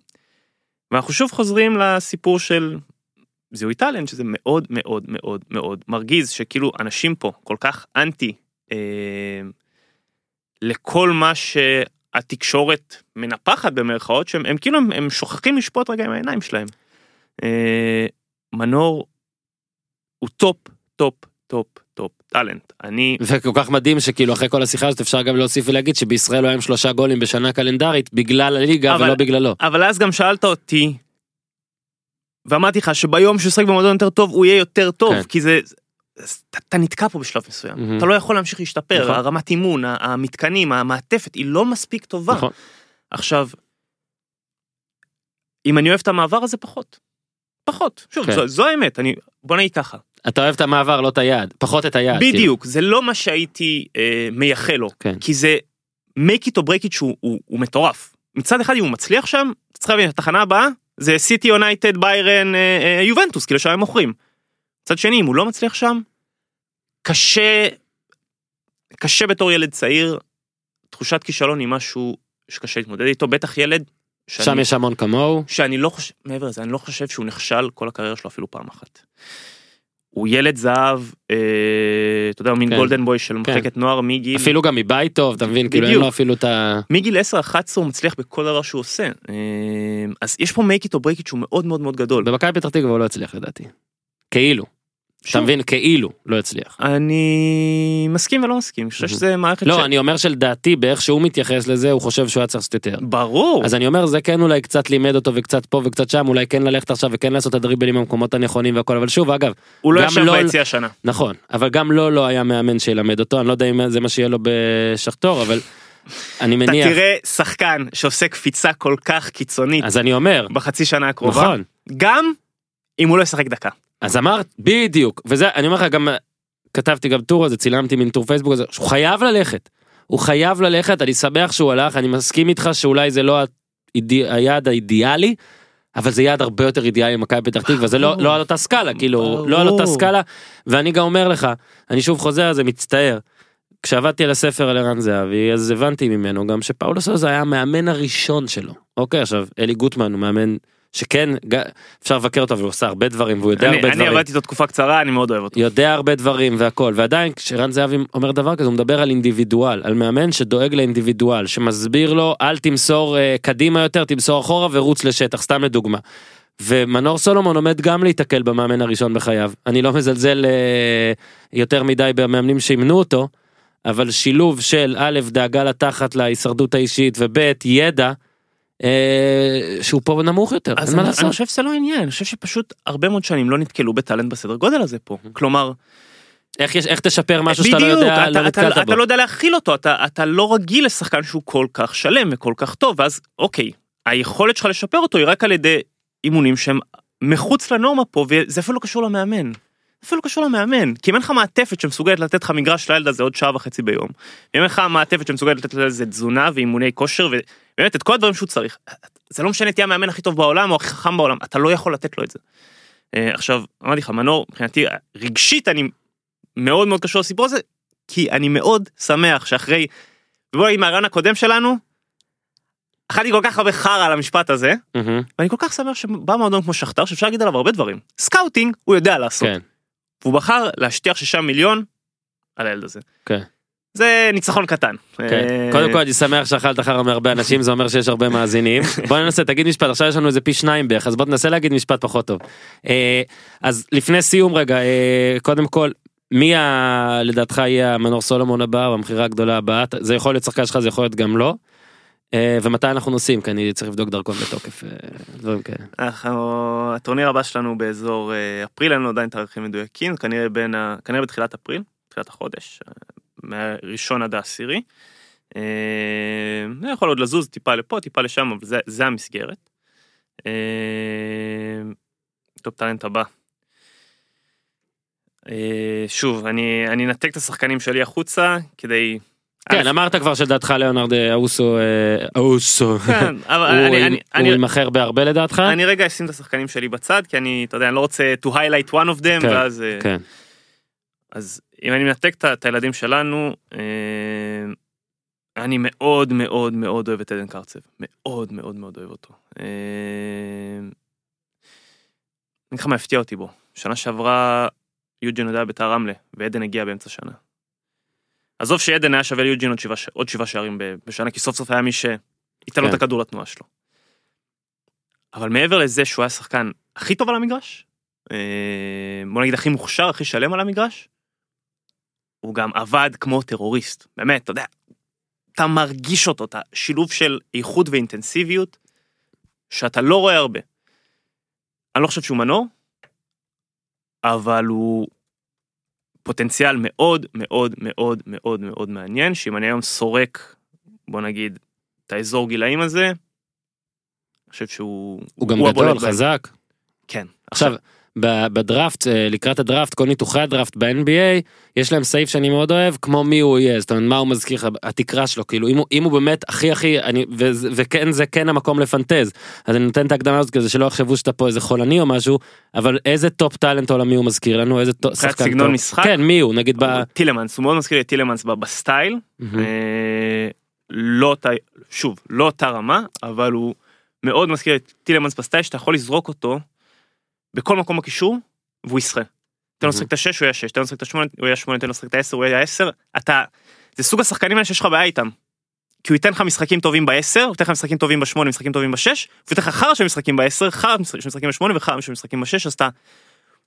ואנחנו שוב חוזרים לסיפור של זיהוי talent שזה מאוד מאוד מאוד מאוד מרגיז שכאילו אנשים פה כל כך אנטי אמ, לכל מה שהתקשורת מנפחת במרכאות שהם הם כאילו הם, הם שוכחים לשפוט רגע עם העיניים שלהם. אה, מנור הוא top top top טופ talent אני וכל כך מדהים שכאילו אחרי כל השיחה הזאת אפשר גם להוסיף ולהגיד שבישראל הוא היה עם שלושה גולים בשנה קלנדרית בגלל הליגה אבל- ולא בגללו. אבל אז גם שאלת אותי, ואמרתי לך שביום שהוא ישחק במועדון יותר טוב הוא יהיה יותר טוב, כן. כי זה, אתה, אתה נתקע פה בשלב מסוים, מהמם. אתה לא יכול להמשיך להשתפר, נכון. הרמת אימון, המתקנים, המעטפת היא לא מספיק טובה. נכון. עכשיו, אם אני אוהב את המעבר הזה פחות. פחות, שוב, כן. זו, זו האמת, אני, בוא נגיד ככה, אתה אוהב את המעבר לא את היעד פחות את היעד. כאילו. בדיוק, זה לא מה שהייתי אה, מייחל לו, כן. כי זה make it or break it שהוא הוא, הוא מטורף. מצד אחד אם הוא מצליח שם, צריך להבין, התחנה הבאה זה סיטי יונייטד ביירן אה, אה, יובנטוס, כאילו שם הם מוכרים. מצד שני אם הוא לא מצליח שם, קשה, קשה בתור ילד צעיר, תחושת כישלון היא משהו שקשה להתמודד איתו, בטח ילד שאני, שם יש המון כמוהו. שאני לא חושב, מעבר לזה, אני לא חושב שהוא נכשל כל הקריירה שלו אפילו פעם אחת. הוא ילד זהב, אה, אתה יודע, מין כן. גולדן בוי של מחלקת נוער מגיל, אפילו גם מבית טוב אתה מבין כאילו אין. לו אפילו את ה... מגיל 10-11 הוא מצליח בכל דבר שהוא עושה. אה, אז יש פה make it or break it שהוא מאוד מאוד מאוד גדול. במכבי פתח תקווה הוא לא הצליח לדעתי. כאילו. אתה מבין כאילו לא הצליח. אני מסכים ולא מסכים, אני חושב. שזה מערכת לא ש... אני אומר שלדעתי באיך שהוא מתייחס לזה הוא חושב שהוא היה צריך לעשות יותר. ברור. אז אני אומר זה כן אולי קצת לימד אותו וקצת פה וקצת שם אולי כן ללכת עכשיו וכן לעשות את הדריבלים במקומות הנכונים והכל אבל שוב אגב הוא לא ישב לא- ביציע השנה. נכון אבל גם לא לא היה מאמן שילמד אותו אני לא יודע אם זה מה שיהיה לו בשכתור אבל אני אתה מניח תראה שחקן שעושה קפיצה כל כך קיצונית אז אני אומר בחצי שנה הקרובה, נכון גם אם הוא לא ישחק דקה. אז אמרת בדיוק וזה אני אומר לך גם כתבתי גם טור הזה צילמתי מין טור פייסבוק הזה שהוא חייב ללכת. הוא חייב ללכת אני שמח שהוא הלך אני מסכים איתך שאולי זה לא היעד האידיאלי. אבל זה יעד הרבה יותר אידיאלי למכבי פתח תקווה זה לא. לא על אותה סקאלה כאילו. לא על אותה סקאלה ואני גם אומר לך אני שוב חוזר על זה מצטער. כשעבדתי על הספר על ערן זהבי אז הבנתי ממנו גם שפאולו סוזה היה המאמן הראשון שלו אוקיי עכשיו אלי גוטמן הוא מאמן שכן, אפשר לבקר אותו, אבל הוא עושה הרבה דברים, והוא יודע אני הרבה אני דברים. עבדתי איתו תקופה קצרה, אני מאוד אוהב אותו. יודע הרבה דברים והכל ועדיין כשרן זהבי אומר דבר כזה הוא מדבר על אינדיבידואל על מאמן שדואג לאינדיבידואל שמסביר לו אל תמסור אה, קדימה יותר תמסור אחורה ורוץ לשטח סתם לדוגמה. ומנור סולומון עומד גם להיתקל במאמן הראשון בחייו אני לא מזלזל אה, יותר מדי במאמנים שימנו אותו אבל שילוב של א' דאגה לתחת להישרדות האישית וב' ידע. אה, שהוא פה נמוך יותר אז אין מה אני, לעשות. אני חושב שזה לא העניין, אני חושב שפשוט הרבה מאוד שנים לא נתקלו בטאלנט בסדר גודל הזה פה. כלומר, איך יש איך תשפר משהו שאתה לא יודע אתה, לא אתה, אתה, בו. לא יודע להכיל אותו, אתה, אתה לא רגיל לשחקן שהוא כל כך שלם וכל כך טוב, ואז אוקיי, היכולת שלך לשפר אותו היא רק על ידי אימונים שהם מחוץ לנורמה פה, וזה אפילו לא קשור למאמן. אפילו לא קשור למאמן, כי אם אין לך מעטפת שמסוגלת לתת לך מגרש לילד הזה עוד שעה וחצי ביום, ואם אין לך מעטפת שמסוגלת לתת לזה תזונה ואימוני כושר, ובאמת את כל הדברים שהוא צריך, זה לא משנה תהיה המאמן הכי טוב בעולם או הכי חכם בעולם, אתה לא יכול לתת לו את זה. אה, עכשיו, אמרתי לך, מנור, מבחינתי, רגשית אני מאוד מאוד קשור לסיפור הזה, כי אני מאוד שמח שאחרי, ובוא נגיד מהראיון הקודם שלנו, אכלתי כל כך הרבה חרא על המשפט הזה, מהמם. ואני כל כך שמח שבא מועדון כמו שחטאר שאפשר להגיד עליו הרבה דברים. scouting הוא יודע לעשות. כן. והוא בחר להשטיח שישה מיליון על הילד הזה. כן. זה ניצחון קטן. כן. אה, קודם כל אני שמח שאכלת חרא מהרבה אנשים זה אומר שיש הרבה מאזינים *laughs* בוא ננסה תגיד משפט עכשיו יש לנו איזה פי שניים בערך אז בוא תנסה להגיד משפט פחות טוב. אה, אז לפני סיום רגע אה, קודם כל מי ה- לדעתך יהיה המנור סולומון הבא או המכירה הגדולה הבאה זה יכול להיות שחקן שלך זה יכול להיות גם לא. ומתי אנחנו נוסעים כי אני צריך לבדוק דרכון בתוקף דברים כאלה. הטורניר הבא שלנו באזור אפריל, אין לנו עדיין תאריכים מדויקים, כנראה בין. כנראה בתחילת אפריל, תחילת החודש, מהראשון עד העשירי. אה, זה יכול עוד לזוז טיפה לפה, טיפה לשם, אבל זה, זה המסגרת. אה, top talent הבא. אה, שוב, אני, אני אנתק את השחקנים שלי החוצה כדי... כן אמרת כבר שלדעתך ליאונרד אה, אוסו אה, אוסו כן, *laughs* הוא יימכר בהרבה לדעתך? אני רגע אשים את השחקנים שלי בצד, כי אני, אתה יודע, אני לא רוצה to highlight one of them, כן, ואז... אה, כן. אז אם אני מנתק את- הילדים שלנו, אה, אני מאוד מאוד מאוד אוהב את עדן קרצב. מאוד מאוד מאוד אוהב אותו. אה, אני אגיד לך מה הפתיע אותי בו. שנה שעברה יוג'ין עוד היה בית"ר רמלה, ועדן הגיע באמצע שנה. עזוב שעדן היה שווה ליוג'ין עוד שבעה עוד שבעה שערים בשנה, כי סוף סוף היה מי שייתן לו כן. את הכדור לתנועה שלו. אבל מעבר לזה שהוא היה שחקן הכי טוב על המגרש, אה, בוא נגיד הכי מוכשר, הכי שלם על המגרש, הוא גם עבד כמו טרוריסט, באמת, אתה יודע, אתה מרגיש אותו, את השילוב של איכות ואינטנסיביות, שאתה לא רואה הרבה. אני לא חושב שהוא מנור, אבל הוא פוטנציאל מאוד מאוד מאוד מאוד מאוד מעניין, שאם אני היום סורק, בוא נגיד, את האזור גילאים הזה, אני חושב שהוא... הוא גם הבולט גדול. חזק. כן. עכשיו בדראפט אה, לקראת הדראפט כל ניתוחי הדראפט ב-NBA יש להם סעיף שאני מאוד אוהב כמו מי הוא יהיה זאת אומרת מה הוא מזכיר לך התקרה שלו כאילו אם הוא, אם הוא באמת הכי הכי אני וזה- וכן זה כן המקום לפנטז אז אני נותן את ההקדמה הזאת כזה שלא יחשבו שאתה פה איזה חולני או משהו אבל איזה top talent עולמי הוא מזכיר לנו איזה top- שחקן סגנון טוב. משחק? כן מי הוא נגיד ב... טילמנס, הוא מאוד מזכיר לי את טילמנס ב style. אה, לא אותה, שוב, לא אותה רמה, אבל הוא מאוד מזכיר את טילמנס ב style שאתה יכול לזרוק אותו בכל מקום בקישור והוא ישחה. תן לו לשחק את השש הוא יהיה שש, תן לו לשחק את השמונה הוא יהיה שמונה, תן לו לשחק את העשר הוא יהיה עשר, אתה, זה סוג השחקנים האלה שיש לך בעיה איתם. כי הוא ייתן לך משחקים טובים בעשר, הוא ייתן לך משחקים טובים בשמונה, משחקים טובים בשש, והוא ייתן לך חרא של משחקים בעשר, חרא של משחקים בשמונה וחרא של משחקים בשש, אז אתה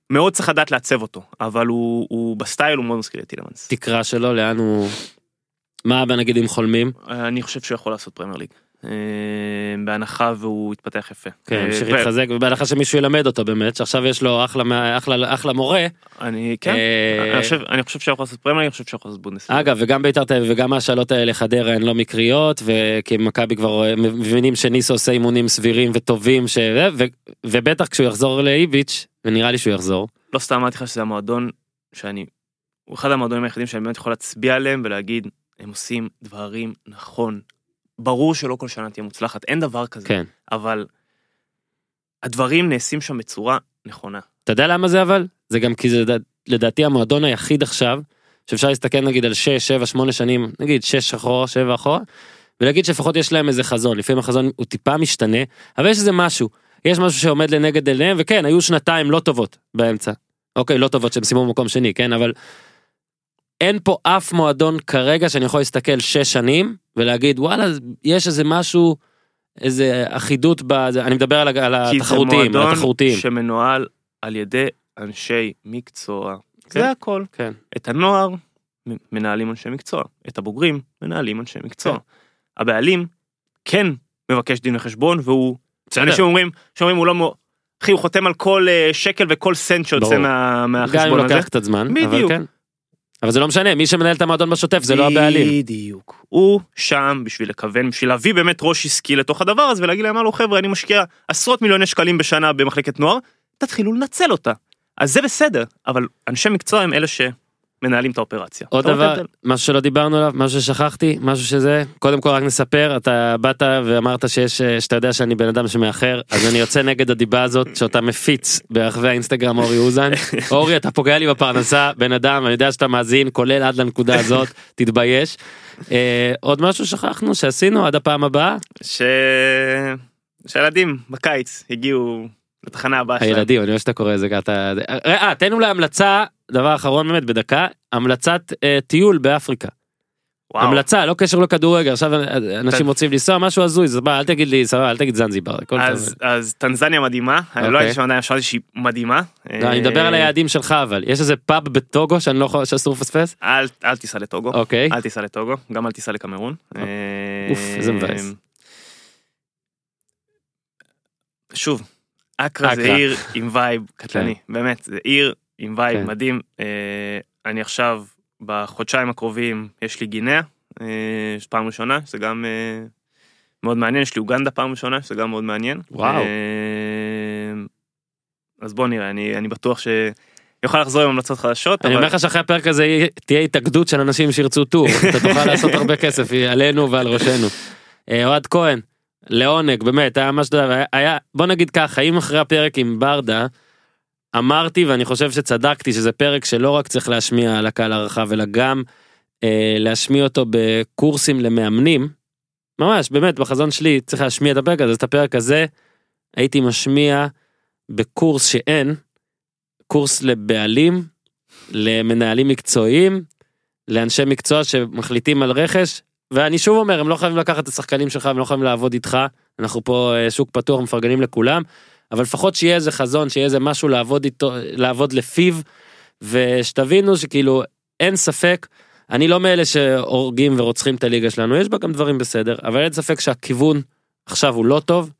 מאוד צריך לדעת לעצב אותו, אבל הוא, הוא ב style הוא מאוד מזכיר את טילמנס. תקרה שלו לאן הוא. מה נגיד אם חולמים אני חושב שהוא יכול לעשות פרמייר ליג. אה, בהנחה והוא יתפתח יפה. כן אה, ימשיך להתחזק ובהנחה שמישהו ילמד אותו באמת שעכשיו יש לו אחלה מה- אחלה אחלה מורה. אני כן. אה, אני חושב אני חושב יכול לעשות פרמייר ליג, אני חושב שהוא יכול לעשות בונדסליגה. אגב וגם בית"ר תל אביב וגם ההשאלות האלה חדרה הן לא מקריות וכי מכבי כבר אה, מבינים שניסו עושה אימונים סבירים וטובים ש... ו... ובטח כשהוא יחזור לאיביץ' ונראה לי שהוא יחזור. לא סתם אמרתי לך שזה המועדון שאני, הוא אחד המועדונים היחידים שאני באמת יכול להצביע עליהם ולהגיד, הם עושים דברים נכון. ברור שלא כל שנה תהיה מוצלחת, אין דבר כזה. כן. אבל הדברים נעשים שם בצורה נכונה. אתה יודע למה זה אבל? זה גם כי זה לדע- לדעתי המועדון היחיד עכשיו שאפשר להסתכל נגיד על 6, 7, 8 שנים נגיד 6 אחורה 7 אחורה ולהגיד שלפחות יש להם איזה חזון לפעמים החזון הוא טיפה משתנה אבל יש איזה משהו יש משהו שעומד לנגד עיניהם, וכן, היו שנתיים לא טובות באמצע. אוקיי, לא טובות שהם סיימו במקום שני, כן, אבל אין פה אף מועדון כרגע שאני יכול להסתכל שש שנים ולהגיד וואלה יש איזה משהו איזה אחידות בזה אני מדבר על, על כי זה התחרותיים מועדון התחרותיים שמנוהל על ידי אנשי מקצוע. כן. זה הכל. כן את הנוער מ- מנהלים אנשי מקצוע, את הבוגרים מנהלים אנשי מקצוע. כן. הבעלים כן מבקש דין וחשבון והוא, בסדר. אנשים אומרים, שאומרים הוא לא, מו- אחי הוא חותם על כל אה, שקל וכל סנט שיוצא ברור. מה- גם אם מהחשבון הזה. לוקח קצת זמן אבל בדיוק. כן. אבל זה לא משנה מי שמנהל את המועדון בשוטף זה לא הבעלים בדיוק. הוא שם בשביל לכוון, בשביל להביא באמת ראש עסקי לתוך הדבר הזה ולהגיד להם, הלו חבר'ה, אני משקיע עשרות מיליוני שקלים בשנה במחלקת נוער, תתחילו לנצל אותה. אז זה בסדר, אבל אנשי מקצוע הם אלה שמנהלים את האופרציה. עוד דבר? משהו שלא דיברנו עליו משהו ששכחתי משהו שזה קודם כל רק נספר אתה באת ואמרת שיש שאתה יודע שאני בן אדם שמאחר אז אני יוצא נגד הדיבה הזאת שאותה מפיץ ברחבי האינסטגרם אורי אוזן *laughs* אורי אתה פוגע לי בפרנסה בן אדם אני יודע שאתה מאזין כולל עד לנקודה הזאת *laughs* תתבייש. אה, עוד משהו שכחנו שעשינו עד הפעם הבאה ש... שילדים בקיץ הגיעו לתחנה הבאה שלהם. הילדים אני רואה שאתה קורא לזה אתה אה תן אולי המלצה דבר אחרון באמת בדקה המלצת אה, טיול באפריקה. וואו. המלצה לא קשר לכדורגל עכשיו אנשים רוצים לנסוע משהו הזוי זה בא אל תגיד לי סבבה אל תגיד זנזיבר. אז, טוב. אז טנזניה מדהימה, אני לא אוקיי. הייתי שם עדיין, שמעתי שהיא מדהימה. לא, אני מדבר אה, על היעדים שלך אבל יש איזה פאב בטוגו שאני לא יכול שאסור לפספס אל, אל תיסע לטוגו, אוקיי אל תיסע לטוגו, גם אל תיסע לקמרון. אוף, איזה מבאס. שוב, אקרא זה. עיר עם vibe קטלני, באמת, זה עיר עם וייב כן. מדהים. אה, אני עכשיו, בחודשיים הקרובים, יש לי גינאה, אה, פעם ראשונה, זה גם אה, מאוד מעניין, יש לי אוגנדה פעם ראשונה, שזה גם מאוד מעניין. וואו. אה, אז בוא נראה, אני אני בטוח ש... יוכל לחזור עם המלצות חדשות, אני אומר לך שאחרי הפרק הזה תהיה התאגדות של אנשים שירצו טור *laughs* אתה תוכל לעשות הרבה כסף עלינו ועל ראשנו. אה, אוהד כהן לעונג באמת היה ממש היה- היה בוא נגיד ככה אם אחרי הפרק עם ברדה אמרתי ואני חושב שצדקתי שזה פרק שלא רק צריך להשמיע על הקהל הרחב אלא גם אה, להשמיע אותו בקורסים למאמנים. ממש באמת בחזון שלי צריך להשמיע את הפרק הזה. את הפרק הזה הייתי משמיע בקורס שאין קורס לבעלים למנהלים מקצועיים לאנשי מקצוע שמחליטים על רכש ואני שוב אומר הם לא חייבים לקחת את השחקנים שלך הם לא חייבים לעבוד איתך. אנחנו פה אה, שוק פתוח מפרגנים לכולם אבל לפחות שיהיה איזה חזון שיהיה איזה משהו לעבוד איתו לעבוד לפיו ושתבינו שכאילו אין ספק אני לא מאלה שהורגים ורוצחים את הליגה שלנו יש בה גם דברים בסדר אבל אין ספק שהכיוון עכשיו הוא לא טוב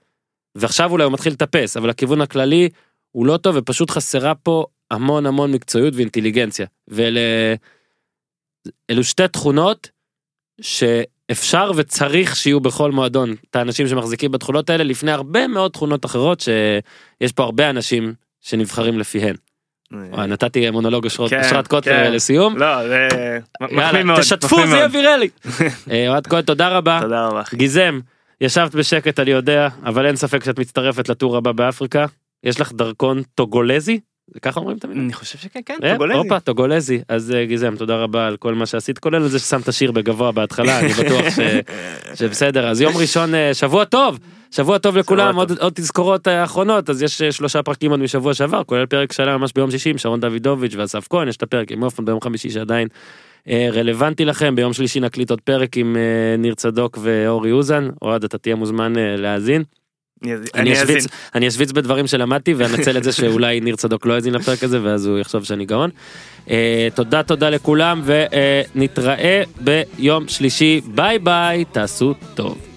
ועכשיו אולי הוא מתחיל לטפס אבל הכיוון הכללי הוא לא טוב ופשוט חסרה פה המון המון מקצועיות ואינטליגנציה. ואלה אלו שתי תכונות שאפשר וצריך שיהיו בכל מועדון את האנשים שמחזיקים בתכונות האלה לפני הרבה מאוד תכונות אחרות שיש פה הרבה אנשים שנבחרים לפיהן. וואי, נתתי מונולוג אשרת כן, אשרת קוטלר כן. לסיום. לא, זה מחמיא מאוד, תשתפו זה יהיה. ויראלי. *laughs* אה, אוהד כהן תודה רבה. תודה רבה. גיזם ישבת בשקט אני יודע אבל אין ספק שאת מצטרפת לטור הבא באפריקה יש לך דרכון טוגולזי ככה אומרים תמיד. אני חושב שכן, כן, אה, טוגולזי. הופה טוגולזי. אז אה, גיזם תודה רבה על כל מה שעשית. כולל זה ששמת שיר בגבוה בהתחלה אני *laughs* בטוח ש... שבסדר. אז יום ראשון אה, שבוע טוב! שבוע טוב לכולם. שבוע עוד, עוד תזכורות אה, אחרונות. אז יש שלושה פרקים עוד משבוע שעבר כולל פרק שלה ממש ביום שישי עם שרון דוידוביץ' ואסף כהן. יש את הפרק עם אופן ביום חמישי שעדיין רלוונטי לכם. ביום שלישי נקליט עוד פרק עם ניר צדוק ואורי אוזן. אוהד אתה תהיה מוזמן להאזין. אני. אשוויץ אני אשוויץ בדברים שלמדתי ואנצל את זה שאולי ניר צדוק לא יאזין לפרק הזה ואז הוא יחשוב שאני גאון. אה, תודה תודה לכולם ונתראה ביום שלישי ביי ביי תעשו טוב.